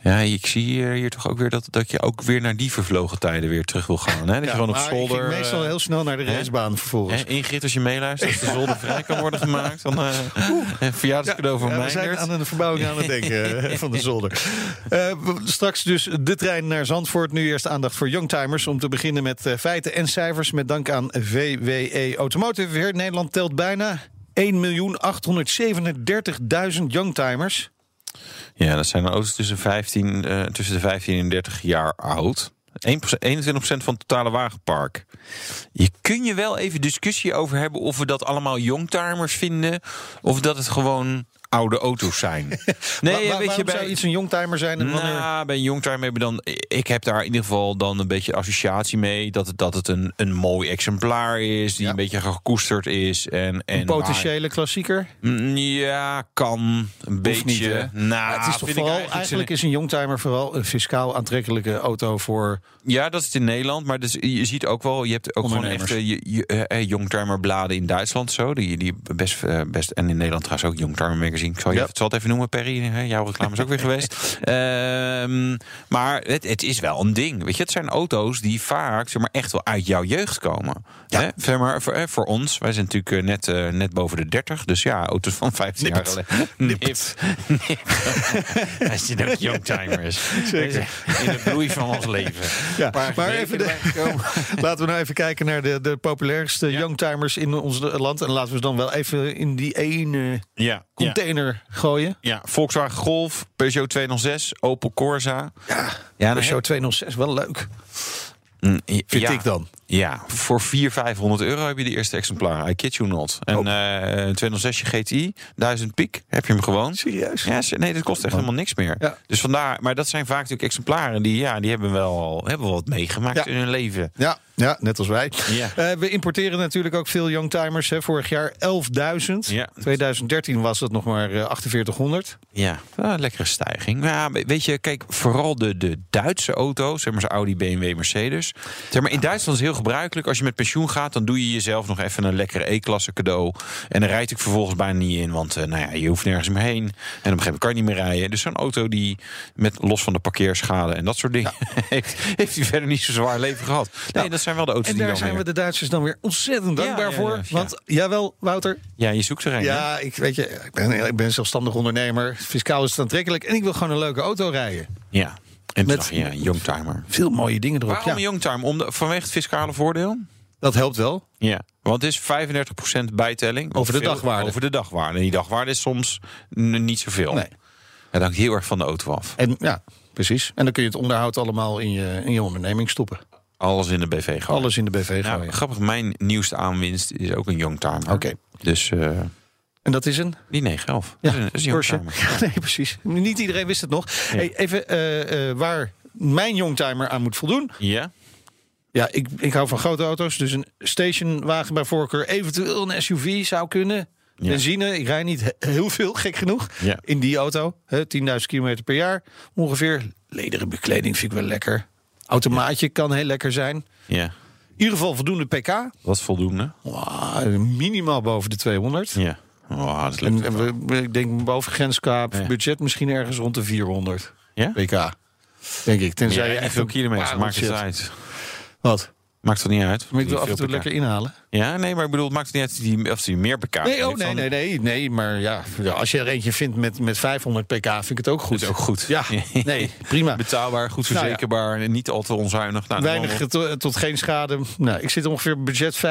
ja, ik zie hier, hier toch ook weer dat, dat je ook weer naar die vervlogen tijden weer terug wil gaan. Hè? Dat je gewoon op zolder. ik ging meestal eh, heel snel naar de hè? racebaan vervolgens. Ingrid, als je meeluistert, als de *laughs* zolder vrij kan worden gemaakt, dan eh een verjaardagscadeau van Ja, mij. we zijn aan een verbouwing aan het denken van de zolder. Straks dus de trein naar Zandvoort. Nu eerst aandacht voor youngtimers. Om te beginnen met feiten en Met dank aan VWE Automotive. Weer Nederland telt bijna 1.837.000 youngtimers. Ja, dat zijn auto's tussen, 15, eh, tussen de 15 en 30 jaar oud. 1%, 21% van het totale wagenpark. Je kun je wel even discussie over hebben of we dat allemaal youngtimers vinden. Of dat het gewoon oude auto's zijn. *laughs* Nee, wa- weet je, bij, iets een youngtimer zijn? En wanneer... Nou, bij een youngtimer we dan. Ik heb daar in ieder geval dan een beetje associatie mee. Dat het, dat het een, een mooi exemplaar is. Die Ja. een beetje gekoesterd is. En, en een potentiële klassieker? waar- Mm, ja, kan. Een beetje. niet, nou, het is toch vooral, eigenlijk eigenlijk is een youngtimer vooral een fiscaal aantrekkelijke auto voor... Ja, dat is het in Nederland. Maar dus, je ziet ook wel, je hebt ook gewoon echt eh, je, je, eh, eh, youngtimer bladen in Duitsland zo. Die, die best, best, en in Nederland trouwens ook youngtimer Ik zal, je, Ja. het zal het even noemen, Perry. hè, Jouw reclame is ook weer geweest. *laughs* Ehm, maar het, het is wel een ding. Weet je, het zijn auto's die vaak zeg maar, echt wel uit jouw jeugd komen. Hè? Zeg maar, voor, voor ons, wij zijn natuurlijk eh, net, eh, net boven de 30. Dus ja, auto's van 15 jaar geleden. *laughs* Nipt. Hij zit ook youngtimers. Zeker. In de bloei van ons *laughs* leven. Ja, maar even de- laten we nou even kijken naar de, de populairste youngtimers in ons land. En laten we ze dan wel even in die ene Ja, ja, gooien. ja. Volkswagen Golf, Peugeot 206, Opel Corsa. Ja, ja Peugeot 206, wel leuk. Mm, Vind ja. ik dan. Ja, voor 400, 500 euro heb je de eerste exemplaar. I kid you not. En Oh. eh, een 206 GTI, 1000 piek, heb je hem gewoon. Serieus? Ja, ze- nee, dat kost echt helemaal niks meer. Ja. Dus vandaar, maar dat zijn vaak natuurlijk exemplaren die, ja, die hebben wel al hebben wel wat meegemaakt Ja. in hun leven. Ja, ja, net als wij. Ja. Eh, we importeren natuurlijk ook veel youngtimers. Hè. Vorig jaar 11.000. Ja. 2013 was het nog maar eh, 4800. Ja, wel een lekkere stijging. Ja, weet je, kijk, vooral de, de Duitse auto's, zeg maar zo Audi, BMW, Mercedes. Zeg maar, in Duitsland is het heel gebruikelijk. Als je met pensioen gaat, dan doe je jezelf nog even een lekkere E-klasse cadeau. En dan rijd ik vervolgens bijna niet in, want eh, nou ja, je hoeft nergens meer heen. En op een gegeven moment kan je niet meer rijden. Dus zo'n auto die met los van de parkeerschade en dat soort dingen, *laughs* heeft, heeft hij verder niet zo zwaar leven gehad. Nee, dat zijn wel de auto's En die daar zijn we de Duitsers dan weer ontzettend dankbaar ja, voor. Want, jawel, Wouter. Ja, je zoekt er een. Ja, ik, weet je, ik, ben, ik ben zelfstandig ondernemer. Fiscaal is het aantrekkelijk. En ik wil gewoon een leuke auto rijden. Ja. En Met- met, ja, youngtimer. Veel mooie dingen erop. Waarom Ja, youngtimer? Om de, vanwege het fiscale voordeel? dat helpt wel. Ja, want het is 35% bijtelling. Over de Veel- dagwaarde. Over de dagwaarde. En die dagwaarde is soms niet zoveel. Nee. Het hangt heel erg van de auto af. En ja, precies. En dan kun je het onderhoud allemaal in je, in je onderneming stoppen. Alles in de BV gaan. Alles in de BV Nou, gooien. grappig, mijn nieuwste aanwinst is ook een youngtimer. Oké. Dus eh, En dat is een? die 911. Ja, dat is een, Porsche. *laughs* Nee, precies. Niet iedereen wist het nog. Hey, even eh, eh, waar mijn youngtimer aan moet voldoen. Ja? Ja, ik, ik hou van grote auto's. Dus een stationwagen bij voorkeur. Eventueel een SUV zou kunnen. Ja. Benzine, ik rij niet he- heel veel, gek genoeg. Ja. In die auto. hè, 10.000 kilometer per jaar ongeveer. Lederen bekleding vind ik wel lekker. Automaatje kan heel lekker zijn. Ja. In ieder geval voldoende pk. Is voldoende. Wow, minimaal boven de 200. Ja. Oh, dat En, en we, ik denk bovengrens qua Ja. budget misschien ergens rond de 400 Ja? pk. Denk ik. Tenzij Ja, je echt veel kilometers. Maakt het pareltje uit. Wat? Maakt het niet uit. Maar ik wil af en toe lekker inhalen. Ja, nee, maar ik bedoel, het maakt het niet uit of die, of die meer pk Nee, oh, nee, nee, nee, nee. Maar ja, als je er eentje vindt met, met 500 pk, vind ik het ook goed. Is ook goed. Ja, *laughs* nee, prima. Betaalbaar, goed Nou ja. verzekerbaar en niet al te onzuinig. Nou, Weinig tot, tot geen schade. Nou, ik zit ongeveer budget 15.000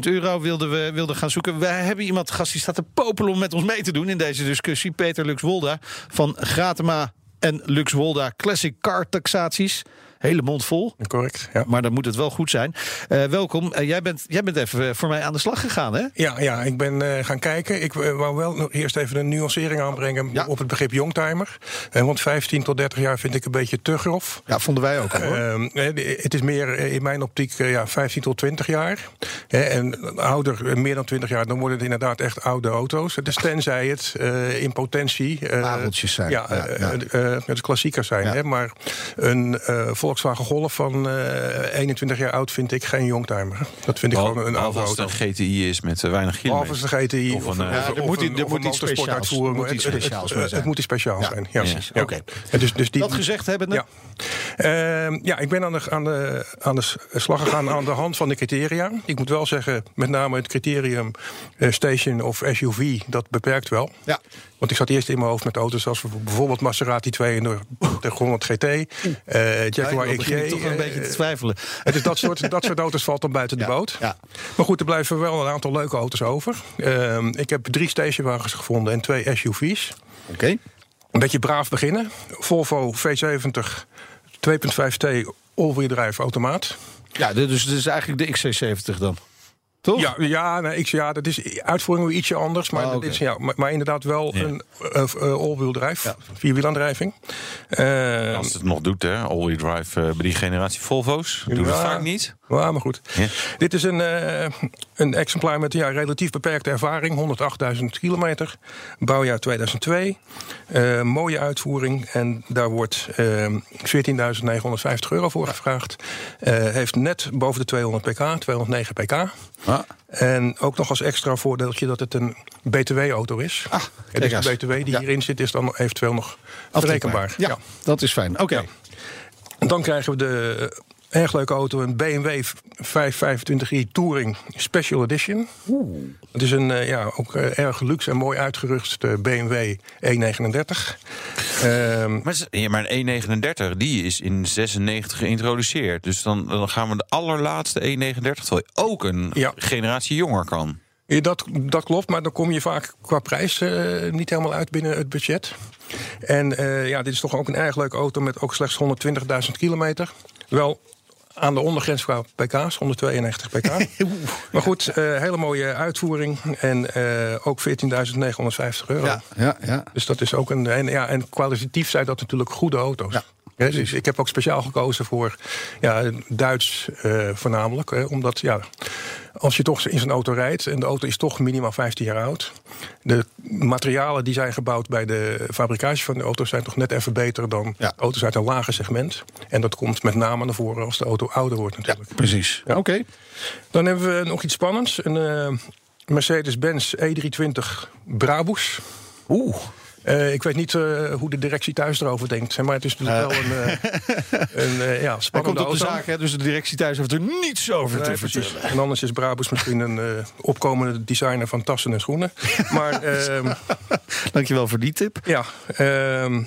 euro. Wilden we wilden gaan zoeken. Wij hebben iemand gast die staat te popelen om met ons mee te doen in deze discussie. Peter Luxwolda van Gratema en Luxwolda Classic Car Taxaties. Hele mond vol. Correct, ja. Maar dan moet het wel goed zijn. Eh, welkom. Eh, jij, bent, jij bent even eh, voor mij aan de slag gegaan, hè? Ja, ja, ik ben gaan kijken. Ik wou wel nog eerst even een nuancering aanbrengen Ja. op het begrip youngtimer. Want 15 tot 30 jaar vind ik een beetje te grof. Ja, vonden wij ook hoor. Ehm, eh, het is meer in mijn optiek ja, 15 tot 20 jaar. En ouder, meer dan 20 jaar, dan worden het inderdaad echt oude auto's. Dus tenzij het in potentie. Pareltjes zijn. Ja, Ja, ja. het klassiekers zijn. Hè, maar een Volkswagen Golf van eh, 21 jaar oud vind ik geen youngtimer. Dat vind ik gewoon een oude behalve als auto. het een GTI is met eh, weinig Behalve kilometers. als de GTI Of of, een, een, eh, of, Ja, er of moet een, iets- er of moet een iets moet iets Het- het- speciaals het- bij zijn. Het moet iets speciaals Ja, zijn. Ja, precies. ja. Oké. Dus, dus die, Dat gezegd hebbende, ja. Ehm, ja, ik ben aan de, aan, de, aan de slag gegaan aan de hand van de criteria. Ik moet wel zeggen, met name het criterium eh, station of SUV, dat beperkt wel. Ja. Want ik zat eerst in mijn hoofd met auto's als bijvoorbeeld Maserati 200 GT, eh Jaguar XJ. toch een eh, beetje te twijfelen. het is dat, soort, dat soort auto's valt dan buiten Ja, de boot. ja. Maar goed, er blijven wel een aantal leuke auto's over. Ehm, ik heb drie stationwagens gevonden en twee SUV's. Oké. Een beetje braaf beginnen. Volvo V70 2.5T all-wheel drive automaat. Ja, dus is eigenlijk de XC70 dan. Toch? Ja, ja, nee, ik, ja, dat is uitvoering weer ietsje anders. Maar, Ah, dat is, ja, maar, maar inderdaad wel Ja. een uh, uh, all-wheel drive. Ja. Vierwielaandrijving. Eh, Als het nog doet, hè, all-wheel drive eh, bij die generatie Volvo's. Doen we Ja. vaak niet. Ja, maar goed. Ja. Dit is een, eh, een exemplaar met ja, relatief beperkte ervaring. 108.000 kilometer. Bouwjaar 2002. Eh, mooie uitvoering. En daar wordt eh 14.950 euro voor gevraagd. Eh, heeft net boven de 200 pk. 209 pk. Ah, En ook nog als extra voordeeltje dat het een BTW-auto is. Ah, en dus de. BTW die Ja. hierin zit is dan eventueel nog aftrekbaar. berekenbaar. Ja, dat is fijn. Oké. Ja. En dan krijgen we de eh, erg leuke auto, een BMW 525i Touring Special Edition. Het is een eh, ja, ook eh, erg luxe en mooi uitgerust eh, BMW E39. Ehm, Maar, ja, maar een E39, die is in 96 geïntroduceerd. Dus dan, dan gaan we de allerlaatste E39, terwijl je ook een Ja. generatie jonger kan. Ja, dat, dat klopt, maar dan kom je vaak qua prijs niet helemaal uit binnen het budget. En ja, dit is toch ook een erg leuke auto met ook slechts 120.000 kilometer. Wel aan de ondergrens qua pk's, 192 pk. *laughs* maar goed, eh, hele mooie uitvoering. En eh, ook 14.950 euro. Ja, ja, ja. Dus dat is ook een. En, ja, en kwalitatief zijn dat natuurlijk goede auto's. Ja. Dus ik heb ook speciaal gekozen voor ja, Duits eh, voornamelijk. Hè, omdat ja, als je toch in zo'n auto rijdt en de auto is toch minimaal 15 jaar oud. De materialen die zijn gebouwd bij de fabricage van de auto's zijn toch net even beter dan Ja. auto's uit een lager segment. En dat komt met name naar voren als de auto ouder wordt natuurlijk. Precies. Ja. Oké. Dan hebben we nog iets spannends. Een eh, Mercedes-Benz E320 Brabus. Oeh. Eh, ik weet niet eh, hoe de directie thuis erover denkt. Maar het is natuurlijk wel een, eh, *laughs* een eh, ja, spannende komt op de auto. zaak, hè, dus de directie thuis heeft er niets over Nee, te precies. vertellen. En anders is Brabus misschien een eh, opkomende designer van tassen en schoenen. *laughs* Maar ehm, Dankjewel voor die tip. ja, ehm,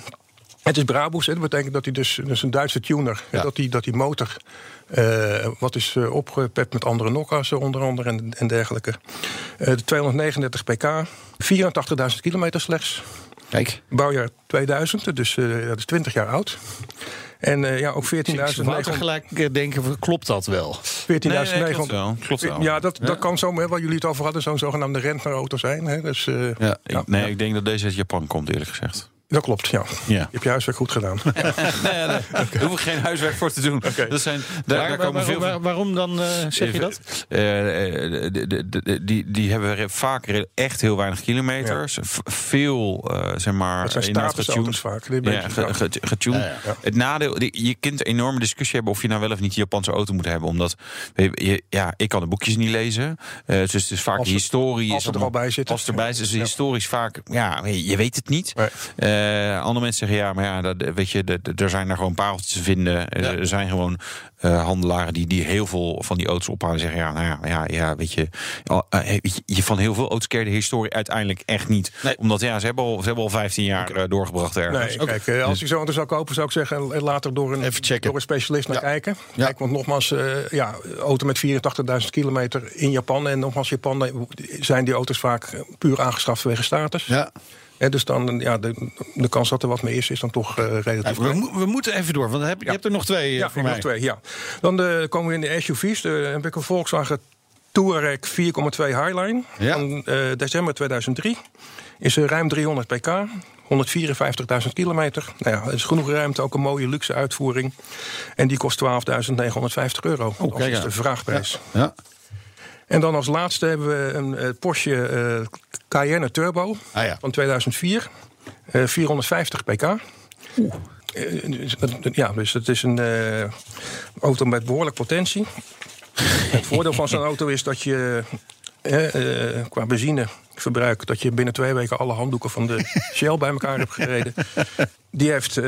het is Brabus. Hè. Dat betekent dat hij dus, dus een Duitse tuner. Ja. Dat, die, dat die motor eh, wat is eh, opgepept met andere nokkas onder andere en, en dergelijke. Eh, de 239 pk, 84.000 kilometer slechts. Kijk. Bouwjaar 2000, dus eh, dat is 20 jaar oud. En eh, ja, ook 14.900. Ik zou gelijk eh, denken, klopt dat wel? 14.900. Nee, nee, klopt wel. Klopt wel. Ja, dat, dat kan zo, hè, waar jullie het over hadden, zo'n zogenaamde rentnerauto zijn. Hè, dus, eh, Ja. Ik- nee, ik denk dat deze uit Japan komt, eerlijk gezegd. Dat klopt, ja. Ja. Je hebt je huiswerk goed gedaan. *laughs* nee, nee, daar hoef ik geen huiswerk voor te doen. Dat zijn, daar, komen waar- veel waar- waarom dan eh, zeg je dat? Eh, eh, die, die hebben vaak echt heel weinig kilometers. Veel, eh, zeg maar, Dat zijn statusauto's vaak. Ja, getuned. Ja, ja. Het nadeel, die- je kunt een enorme discussie hebben of je nou wel of niet een Japanse auto moet hebben. Omdat, je, ja, ik kan de boekjes niet lezen. Eh, dus het is vaak Als de het- historie. als is het er al bij zit. Als het erbij zit, is Ja. historisch vaak, ja, je je weet het niet. Nee. Eh, andere mensen zeggen ja, maar ja, dat, weet je, de- de- er zijn er gewoon pareltjes te vinden. Eh, Er zijn gewoon eh, handelaren die, die heel veel van die auto's ophalen en zeggen ja, nou ja, ja, ja weet je, je, van heel veel auto's keer de historie uiteindelijk echt niet. Nee. Omdat ja, ze hebben al, ze hebben al 15 jaar eh, doorgebracht ergens. Nee, kijk, als je zo'n auto zou kopen, zou ik zeggen, later door een, Even checken. door een specialist naar Ja. kijken. Ja. Kijk, want nogmaals, eh, ja, auto met 84.000 kilometer in Japan. En nogmaals, Japan zijn die auto's vaak puur aangeschaft vanwege status. Ja. Dus dan, ja, de, de kans dat er wat mee is, is dan toch eh, relatief we, mo- we moeten even door, want heb, je Ja. hebt er nog twee eh, Ja, voor mij. nog twee, ja. Dan eh, komen we in de SUV's. De, heb ik een Volkswagen Touareg 4,2 Highline Ja. van december 2003. Is er ruim 300 pk, 154.000 kilometer. Nou ja, is genoeg ruimte, ook een mooie luxe uitvoering. En die kost 12.950 euro. dat kijk is aan. de vraagprijs. Ja. En dan als laatste hebben we een eh, Porsche eh, Cayenne Turbo Ah ja. van 2004. eh, 450 pk. Eh, dus dat- Ja, dus het is een auto met behoorlijk potentie. Het voordeel van zo'n *laughs* auto is dat je eh, eh, qua benzineverbruik... dat je binnen twee weken alle handdoeken van de *laughs* Shell bij elkaar hebt gereden. Die, heeft, eh,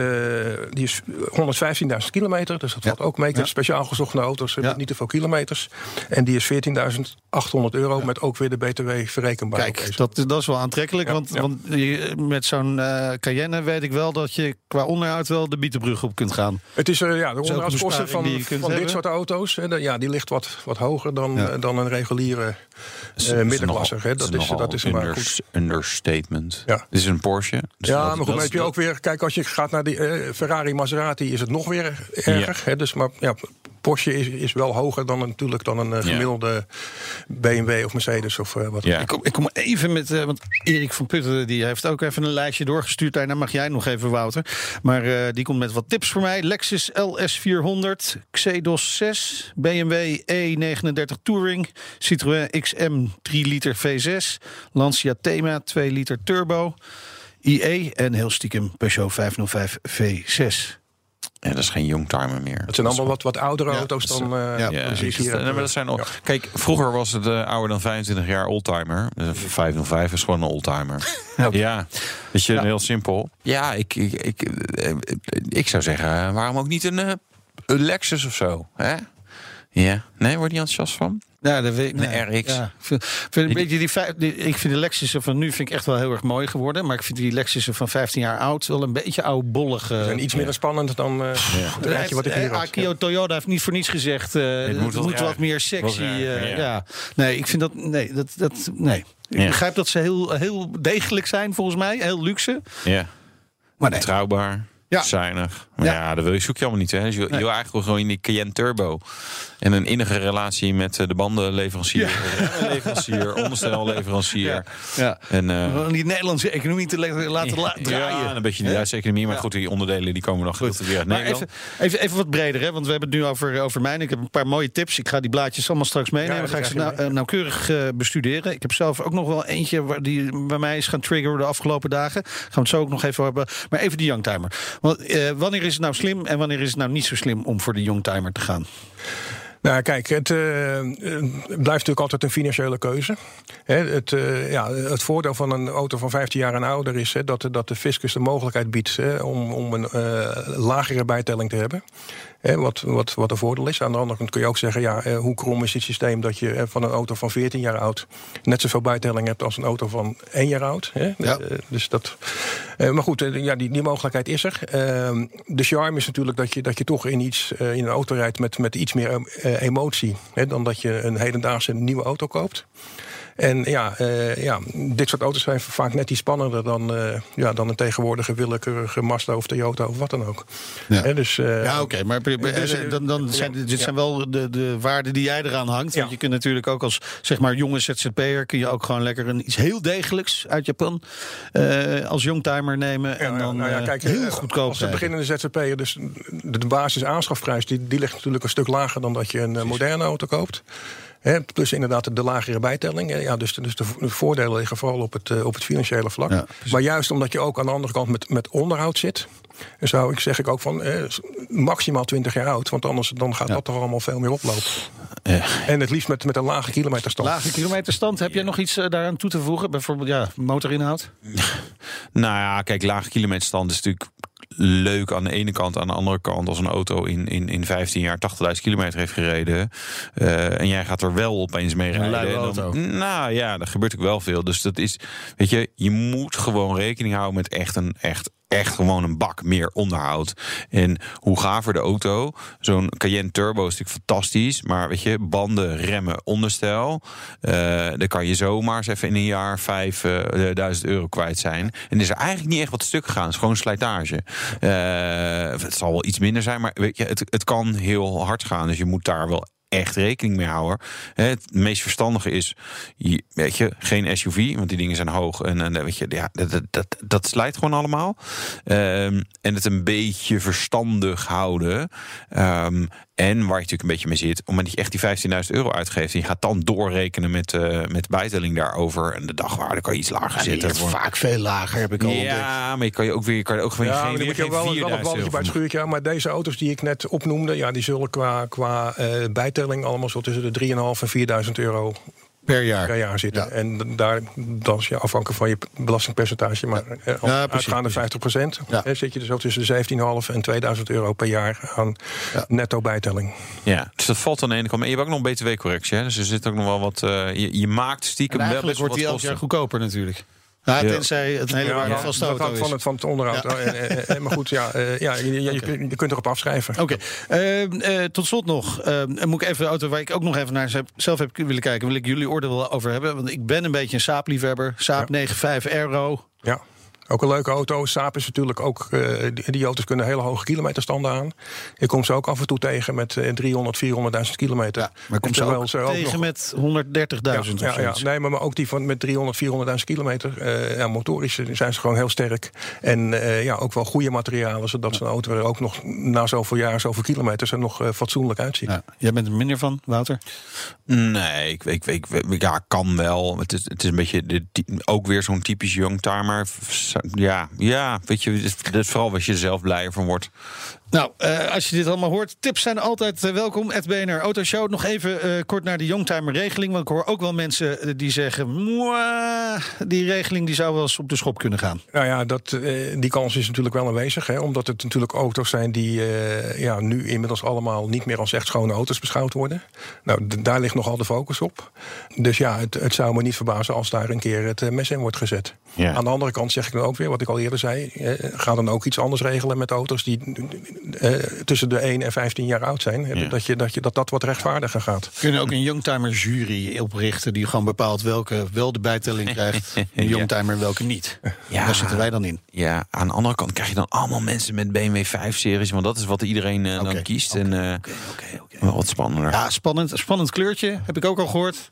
die is 115.000 kilometer, dus dat valt ook mee. Ik heb Ja. speciaal gezochte auto's hebben Ja. niet te veel kilometers. En die is 14.800 euro met ook weer de BTW verrekenbaar. Kijk, dat, dat is wel aantrekkelijk. Ja, want ja. want je- met zo'n eh, Cayenne weet ik wel dat je qua onderhoud wel de Bietenbrug op kunt gaan. Het is eh, ja, de onderhoudskosten een van, van dit hebben. soort auto's. Hè, de- ja, die ligt wat, wat hoger dan, Ja. eh, dan een reguliere eh middenklasse. Dat is, nogal dat is goed. understatement. Ja. Dit is een Porsche. Dus Ja, dat- maar goed, heb je ook weer... Kijk, als je gaat naar die eh, Ferrari, Maserati... is het nog weer erger. Hè, dus, maar ja, Porsche is, is wel hoger dan een, natuurlijk dan een eh, Ja. gemiddelde BMW of Mercedes of eh, wat. Ja. Ik kom, ik kom even met, want Erik van Putten die heeft ook even een lijstje doorgestuurd. Daarna mag jij nog even, Wouter. Maar eh, die komt met wat tips voor mij. Lexus LS400, Xedos 6, BMW E39 Touring, Citroën XM 3 liter V6, Lancia Thema 2 liter turbo, IE en heel stiekem Peugeot 505 V6. Ja, dat is geen youngtimer meer. Het zijn allemaal wat, wat oudere Ja, auto's dat is- dan... eh, ja, Ja, ik hier nee, maar dat zijn al. Kijk, vroeger was het eh, ouder dan 25 jaar oldtimer. Dus een 505 is gewoon een oldtimer. *laughs* ja, weet je, heel simpel. Ja, ik, ik, ik, eh, ik zou zeggen, waarom ook niet een, eh, een Lexus of zo? Hè? Ja, nee, word je enthousiast van? Ja, dat weet ik. Een nee. RX. Ja. Ik vind, vind een beetje die, vijf- die- ik vind de Lexussen van nu vind ik echt wel heel erg mooi geworden. Maar ik vind die Lexussen van 15 jaar oud wel een beetje oudbollig. eh. En iets minder spannend dan eh, het rijtje wat ik hier Eh, had. Akio Toyota heeft niet voor niets gezegd. eh het moet moet, wat meer sexy. eh, ja. ja. Nee, ik vind dat. Nee, dat, dat, nee. Ik Ja. begrijp dat ze heel, heel degelijk zijn, volgens mij. Heel luxe. Ja, Maar nee. betrouwbaar. Ja. Zuinig. Maar Ja. ja, dat wil je, zoek je allemaal niet. Hè. Dus je, wil- je wil eigenlijk gewoon in die Cayenne Turbo. En een innige relatie met eh, de bandenleverancier. *laughs* leverancier, onderstelleverancier. Ja. En, eh, die Nederlandse economie te laten la- draaien. Ja, een beetje de? Duitse economie. Maar Ja. goed, die onderdelen die komen nog goed weer uit Nederland. even, even, even wat breder, hè? want we hebben het nu over, over mij. Ik heb een paar mooie tips. Ik ga die blaadjes allemaal straks meenemen. Ja, ga ik ze nou, eh, nauwkeurig bestuderen. Ik heb zelf ook nog wel eentje waar die bij mij is gaan triggeren de afgelopen dagen. Gaan we het zo ook nog even hebben. Maar even die youngtimer. Eh, wanneer is het nou slim en wanneer is het nou niet zo slim om voor de youngtimer te gaan? Nou, kijk, het eh, eh, blijft natuurlijk altijd een financiële keuze. Het, ja, het voordeel van een auto van 15 jaar en ouder is dat, dat de fiscus de mogelijkheid biedt om, om een lagere bijtelling te hebben. Hè, wat, wat, wat een voordeel is. Aan de andere kant kun je ook zeggen, ja, eh, hoe krom is het systeem dat je eh, van een auto van 14 jaar oud net zoveel bijtelling hebt als een auto van 1 jaar oud. Hè? Ja. Eh, dus dat, maar goed, ja, die, die mogelijkheid is er. Ehm, de charme is natuurlijk dat je, dat je toch in, iets, in een auto rijdt met, met iets meer emotie hè, dan dat je een hedendaagse nieuwe auto koopt. En ja, eh, ja, dit soort auto's zijn vaak net iets spannender dan, eh, ja, dan een tegenwoordige willekeurige Mazda of Toyota of wat dan ook. Ja. Dus, eh, Ja, oké, maar dus, dan, dan zijn, dit ja. zijn wel de, de waarden die jij eraan hangt. Want Ja. je kunt natuurlijk ook als zeg maar jonge ZZP'er... kun je ook gewoon lekker een, iets heel degelijks uit Japan als youngtimer nemen. en Ja, dan nou kijk, heel goedkoop Als een beginnende ZZP'er, dus de, de basis aanschafprijs... Die, die ligt natuurlijk een stuk lager dan dat je een moderne auto koopt. Hè, plus inderdaad de lagere bijtelling. hè. Ja, dus, dus de, de voordelen liggen vooral op het, eh, op het financiële vlak. Ja, maar juist omdat je ook aan de andere kant met, met onderhoud zit... zou ik zeg ik ook van eh, maximaal 20 jaar oud. Want anders dan gaat dat toch allemaal veel meer oplopen. En het liefst met, met een lage kilometerstand. Lage kilometerstand, heb jij nog iets eh, daaraan toe te voegen? Bijvoorbeeld ja, motorinhoud? *laughs* Nou ja, kijk, lage kilometerstand is natuurlijk leuk aan de ene kant. Aan de andere kant, als een auto in, in, in 15 jaar 80.000 kilometer heeft gereden. eh, en jij gaat er wel opeens mee Een rijden. luie en dan- auto. nou ja, er gebeurt ook wel veel. Dus dat is, weet je, je moet gewoon rekening houden met echt een echt. Echt gewoon een bak meer onderhoud. En hoe gaver de auto. Zo'n Cayenne Turbo is natuurlijk fantastisch. Maar weet je, banden, remmen, onderstel. eh dan kan je zomaar eens even in een jaar 5000 euro kwijt zijn. En is er eigenlijk niet echt wat stuk gegaan. Het is gewoon slijtage. Eh, het zal wel iets minder zijn, maar weet je, het, het kan heel hard gaan. Dus je moet daar wel echt rekening mee houden. Het meest verstandige is, weet je, geen SUV, want die dingen zijn hoog en, en weet je, ja, dat, dat, dat, dat slijt gewoon allemaal. Ehm, en het een beetje verstandig houden. Ehm, en waar je natuurlijk een beetje mee zit, omdat je echt die 15.000 euro uitgeeft, en je gaat dan doorrekenen met, eh met bijtelling daarover. En de dagwaarde kan je iets lager voor- vaak veel lager, heb ik al ontdekt. ja, maar je kan je ook weer, je kan ook weer Ja, geen, maar dan weer moet je geen wel, wel een 4000 balletje bij het euro schuurtje. Maar deze auto's die ik net opnoemde, ja, die zullen qua, qua eh, bijtelling allemaal zo tussen de 3.500 en 4.000 euro Per jaar. per jaar zitten. Ja. En daar, dan is je afhankelijk van je belastingpercentage, maar eh, Ja, precies, uitgaande 50 procent, Ja. zit je dus ook tussen de 17,5 en 2000 euro per jaar aan Ja. netto bijtelling. Ja, dus dat valt aan de ene kant. Maar je hebt ook nog een btw-correctie. hè? Dus er zit ook nog wel wat. eh, je, je maakt stiekem En wel eigenlijk best wel wordt die wat elk jaar goedkoper natuurlijk. Nou, Ja. tenzij het hele Ja, auto van is. het, van het onderhoud. Ja. Maar goed, ja, eh, ja je, je, je, kunt- je kunt erop afschrijven. Oké, Eh, eh, tot slot nog. en moet ik even de auto waar ik ook nog even naar zelf- heb willen kijken, wil ik jullie oordeel wel over hebben. Want ik ben een beetje een Saab-liefhebber. Saab 9.5 Aero. Ja. Ook een leuke auto. Saab is natuurlijk ook. eh, die, die auto's kunnen hele hoge kilometerstanden aan. Je komt ze ook af en toe tegen met eh, 300, 400.000 kilometer. Ja, maar komt ze ook ze ook tegen nog- met 130.000 ja, of ja, ja. Nee, maar, maar ook die van met 300, 400.000 kilometer. eh, ja, motorisch zijn ze gewoon heel sterk. En eh, ja, ook wel goede materialen. Zodat zo'n auto er ook nog na zoveel jaar, zoveel kilometers er nog eh, fatsoenlijk uitziet. Ja, jij bent er minder van, Wouter? Nee, ik, ik, ik, ik- ja, kan wel. Het is, het is een beetje de, ook weer zo'n typisch youngtimer. Ja, ja, weet je, het is vooral als je er zelf blijer van wordt. Nou, eh, als je dit allemaal hoort, tips zijn altijd eh, welkom. Het BNR Autoshow. Nog even eh, kort naar de Youngtimer regeling. Want ik hoor ook wel mensen die zeggen... "Mwah, die regeling die zou wel eens op de schop kunnen gaan. Nou ja, dat, eh, die kans is natuurlijk wel aanwezig. Hè, omdat het natuurlijk auto's zijn die eh, ja, nu inmiddels allemaal niet meer als echt schone auto's beschouwd worden. Nou, daar ligt nogal de focus op. Dus ja, het, het zou me niet verbazen als daar een keer het mes in wordt gezet. Ja. Aan de andere kant zeg ik dan ook weer, wat ik al eerder zei. ga dan ook iets anders regelen met auto's die, eh, tussen de 1 en 15 jaar oud zijn. Ja. Dat, je, dat, je, dat dat wat rechtvaardiger gaat. Kunnen ook een youngtimer jury oprichten die gewoon bepaalt welke wel de bijtelling krijgt, *laughs* een Ja. youngtimer welke niet. Ja. Daar zitten wij dan in. Ja, aan de andere kant krijg je dan allemaal mensen met BMW 5-series. Want dat is wat iedereen eh, dan kiest. oké, en eh, Oké, oké, oké. wel wat spannender. Ja, spannend, spannend kleurtje, heb ik ook al gehoord.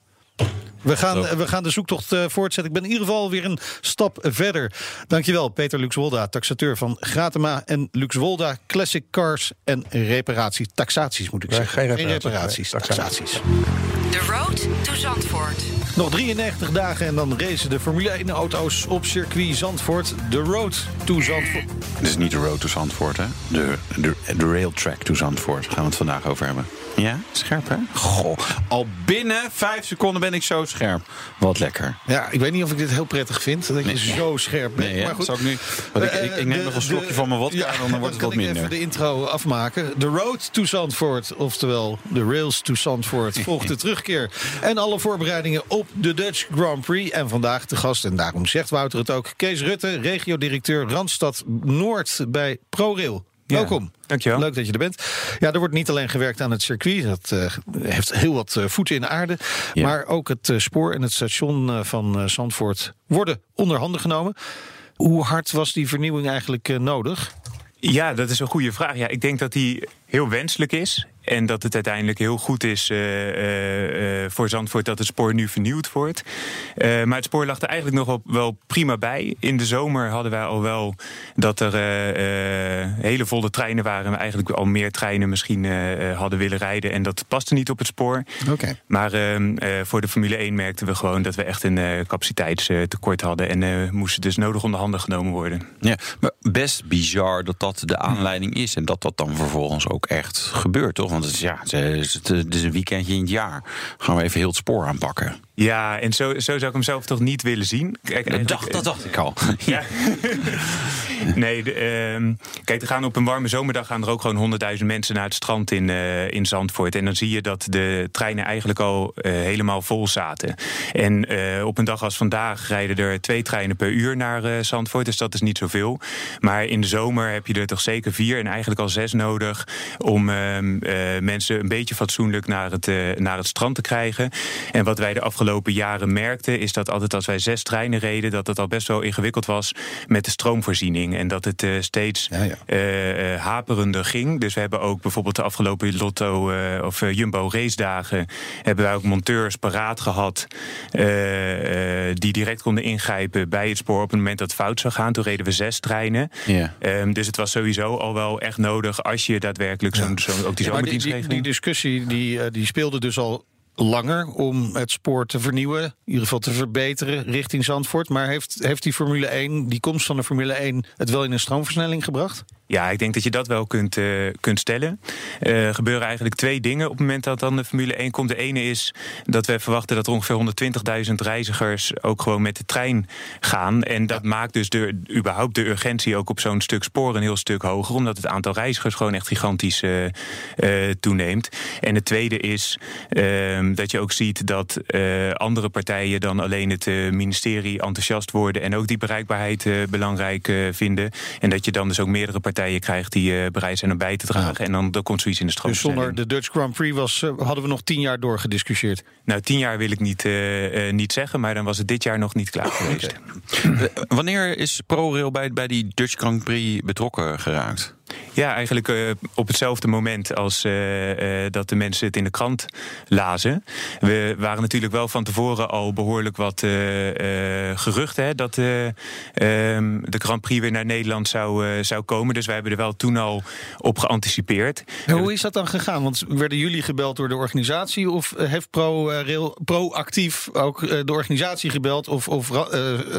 We gaan, we gaan de zoektocht eh, voortzetten. Ik ben in ieder geval weer een stap verder. Dankjewel, Peter Luxwolda, taxateur van Gratema en Luxwolda Classic Cars en reparatie. Taxaties moet ik Nee, zeggen. geen reparaties, reparaties, nee, taxaties. The Road to Zandvoort. Nog 93 dagen en dan racen de Formule 1 auto's op circuit Zandvoort. De Road to Zandvoort. Dit is niet de road to Zandvoort, hè? De, de, de railtrack to Zandvoort. Daar gaan we het vandaag over hebben. Ja, scherp, hè? Goh, al binnen vijf seconden ben ik zo scherp. Wat lekker. Ja, ik weet niet of ik dit heel prettig vind. Dat je zo scherp bent. Nee, maar goed. Zal ik nu... Want ik, ik, ik neem Eh, nog een slokje de- van mijn wodka ja, en dan wordt het wat ik minder. even de intro afmaken. The Road to Zandvoort, oftewel de Rails to Zandvoort, *laughs* volgt de terugkeer. En alle voorbereidingen op de Dutch Grand Prix. En vandaag de gast, en daarom zegt Wouter het ook, Kees Rutte, regiodirecteur Randstad Noord bij ProRail. Ja, Welkom. dankjewel. Leuk dat je er bent. Ja, er wordt niet alleen gewerkt aan het circuit. Dat eh, heeft heel wat eh, voeten in de aarde. Ja. Maar ook het eh, spoor en het station van Zandvoort worden onder handen genomen. Hoe hard was die vernieuwing eigenlijk nodig? Ja, dat is een goede vraag. Ja, ik denk dat die heel wenselijk is. En dat het uiteindelijk heel goed is eh, eh, eh, voor Zandvoort dat het spoor nu vernieuwd wordt. Eh, maar het spoor lag er eigenlijk nog wel, wel prima bij. In de zomer hadden wij al wel dat er eh, eh, hele volle treinen waren. En we eigenlijk al meer treinen misschien eh, eh, hadden willen rijden. En dat paste niet op het spoor. Oké. Maar ehm, eh, voor de Formule 1 merkten we gewoon dat we echt een capaciteitstekort hadden. En eh, moesten dus nodig onder handen genomen worden. Ja, maar best bizar dat dat de aanleiding is. En dat dat dan vervolgens ook echt gebeurt, toch? Want het is, ja, het is, een weekendje in het jaar. Gaan we even heel het spoor aanpakken. Ja, en zo, zo zou ik hem zelf toch niet willen zien. Kijk, Dat dacht, dat dacht ik al. *laughs* Ja. *laughs* nee, de, ehm, kijk, er gaan op een warme zomerdag gaan er ook gewoon honderdduizend mensen naar het strand in, eh, in Zandvoort. En dan zie je dat de treinen eigenlijk al eh, helemaal vol zaten. En eh, op een dag als vandaag rijden er twee treinen per uur naar eh, Zandvoort. Dus dat is niet zoveel. Maar in de zomer heb je er toch zeker vier en eigenlijk al zes nodig om ehm, eh, mensen een beetje fatsoenlijk naar het, eh, naar het strand te krijgen. En wat wij de afgelopen jaren merkten, is dat altijd als wij zes treinen reden, dat het al best wel ingewikkeld was met de stroomvoorziening. En dat het eh, steeds Ja, ja. eh, eh, haperender ging. Dus we hebben ook bijvoorbeeld de afgelopen Lotto eh, of Jumbo race dagen hebben wij ook monteurs paraat gehad eh, eh, die direct konden ingrijpen bij het spoor op het moment dat het fout zou gaan. Toen reden we zes treinen. Ja. Ehm, dus het was sowieso al wel echt nodig als je daadwerkelijk zo'n zo'n- ook die Ja, maar die, die, zomerdienstregeling. die discussie die, die speelde dus al langer om het spoor te vernieuwen. In ieder geval te verbeteren richting Zandvoort. Maar heeft, heeft die Formule 1, die komst van de Formule 1... het wel in een stroomversnelling gebracht? Ja, ik denk dat je dat wel kunt, eh, kunt stellen. Eh, Er gebeuren eigenlijk twee dingen op het moment dat dan de Formule 1 komt. De ene is dat we verwachten dat er ongeveer 120.000 reizigers ook gewoon met de trein gaan. En dat maakt dus de, überhaupt de urgentie ook op zo'n stuk spoor een heel stuk hoger. Omdat het aantal reizigers gewoon echt gigantisch eh, toeneemt. En het tweede is ehm, dat je ook ziet dat eh, andere partijen dan alleen het eh, ministerie enthousiast worden. En ook die bereikbaarheid eh, belangrijk vinden. En dat je dan dus ook meerdere partijen krijgt die eh, bereid zijn om bij te dragen. En dan, dan komt zoiets in de Dus stroomversnelling. zonder de Dutch Grand Prix was, hadden we nog tien jaar doorgediscussieerd. Nou, tien jaar wil ik niet, niet zeggen, maar dan was het dit jaar nog niet klaar geweest. Wanneer is ProRail bij, bij die Dutch Grand Prix betrokken geraakt? Ja, eigenlijk eh, op hetzelfde moment als eh, eh, dat de mensen het in de krant lazen. We waren natuurlijk wel van tevoren al behoorlijk wat geruchten hè, dat eh, ehm, de Grand Prix weer naar Nederland zou, zou komen. Dus wij hebben er wel toen al op geanticipeerd. Hoe is dat dan gegaan? Want werden jullie gebeld door de organisatie? Of heeft ProRail proactief ook de organisatie gebeld? Of, of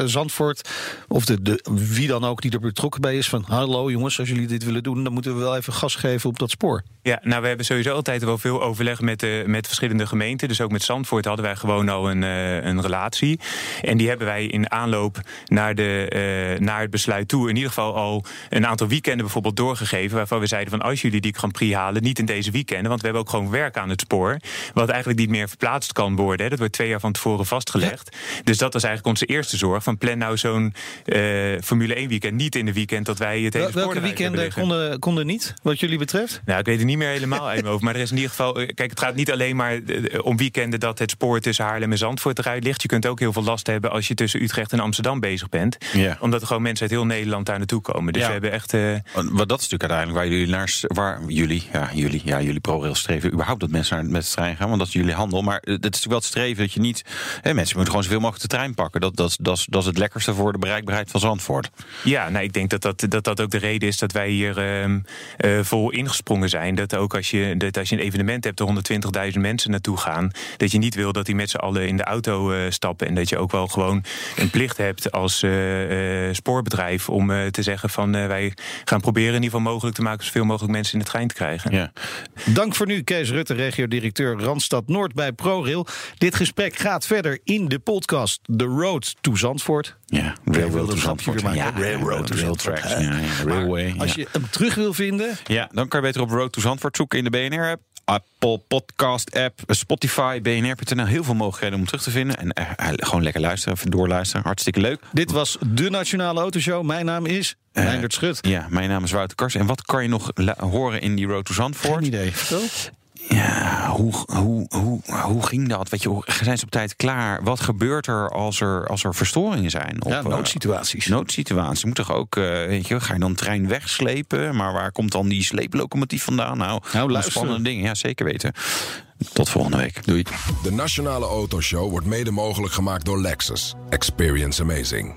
Zandvoort? Of de, de, wie dan ook die er betrokken bij is? Van hallo jongens, als jullie dit willen doen... dan moeten we wel even gas geven op dat spoor. Ja, nou, we hebben sowieso altijd wel veel overleg met, de, met verschillende gemeenten. Dus ook met Zandvoort hadden wij gewoon al een, eh, een relatie. En die hebben wij in aanloop naar, de, eh, naar het besluit toe... in ieder geval al een aantal weekenden bijvoorbeeld doorgegeven... waarvan we zeiden van als jullie die Grand Prix halen... niet in deze weekenden, want we hebben ook gewoon werk aan het spoor... wat eigenlijk niet meer verplaatst kan worden. Hè. Dat wordt twee jaar van tevoren vastgelegd. Dus dat was eigenlijk onze eerste zorg. Van plan nou zo'n eh, Formule 1 weekend niet in de weekend... dat wij het hele spoor Welke weekenden liggen. Konden, konden niet, wat jullie betreft? Nou, ik weet het niet meer helemaal uit hoofd. Maar er is in ieder geval. eh, Kijk, het gaat niet alleen maar eh, om weekenden dat het spoor tussen Haarlem en Zandvoort eruit ligt. Je kunt ook heel veel last hebben als je tussen Utrecht en Amsterdam bezig bent. Ja. Omdat er gewoon mensen uit heel Nederland daar naartoe komen. Dus Ja. we hebben echt. eh, Want dat is natuurlijk uiteindelijk waar jullie naar. Waar jullie, ja, jullie, ja, jullie ProRail streven. überhaupt dat mensen naar, met de trein gaan. Want dat is jullie handel. Maar het is natuurlijk wel het streven dat je niet. Hè, mensen moeten gewoon zoveel mogelijk de trein pakken. Dat, dat, dat, is- dat is het lekkerste voor de bereikbaarheid van Zandvoort. Ja, nou, ik denk dat dat, dat dat ook de reden is dat wij hier ehm, eh, vol ingesprongen zijn. Dat ook als je, dat als je een evenement hebt, er 120.000 mensen naartoe gaan. Dat je niet wil dat die met z'n allen in de auto eh, stappen. En dat je ook wel gewoon een plicht hebt als eh, spoorbedrijf om te zeggen van wij gaan proberen in ieder geval mogelijk te maken zoveel mogelijk mensen in de trein te krijgen. Ja. Dank voor nu, Kees Rutte, regio-directeur Randstad Noord bij ProRail. Dit gesprek gaat verder in de podcast The Road to Zandvoort. Ja, Railroad to Zandvoort. Ja, Railroad to rail Zandvoort. Ja, ja, railway. Als je hem terug wil vinden, Ja, dan kan je beter op Road to Zandvoort zoeken in de BNR-app. Apple Podcast app, Spotify, BNR.nl. Heel veel mogelijkheden om hem terug te vinden. En eh, eh, gewoon lekker luisteren, even doorluisteren. Hartstikke leuk. dit was de Nationale Autoshow. Mijn naam is Meindert Schut. Ja, mijn naam is Wouter Kars. En wat kan je nog horen in die Road to Zandvoort? Geen idee. Vertel. Ja, hoe, hoe, hoe, hoe ging dat? Weet je, zijn ze op tijd klaar? Wat gebeurt er als er, als er verstoringen zijn? Op, Ja, eh, noodsituaties. noodsituaties. Moet toch ook, eh, weet je, ga je dan een trein wegslepen? Maar waar komt dan die sleeplocomotief vandaan? Nou, Nou, spannende dingen. Ja, zeker weten. Tot volgende week. Doei. De Nationale Autoshow wordt mede mogelijk gemaakt door Lexus. Experience amazing.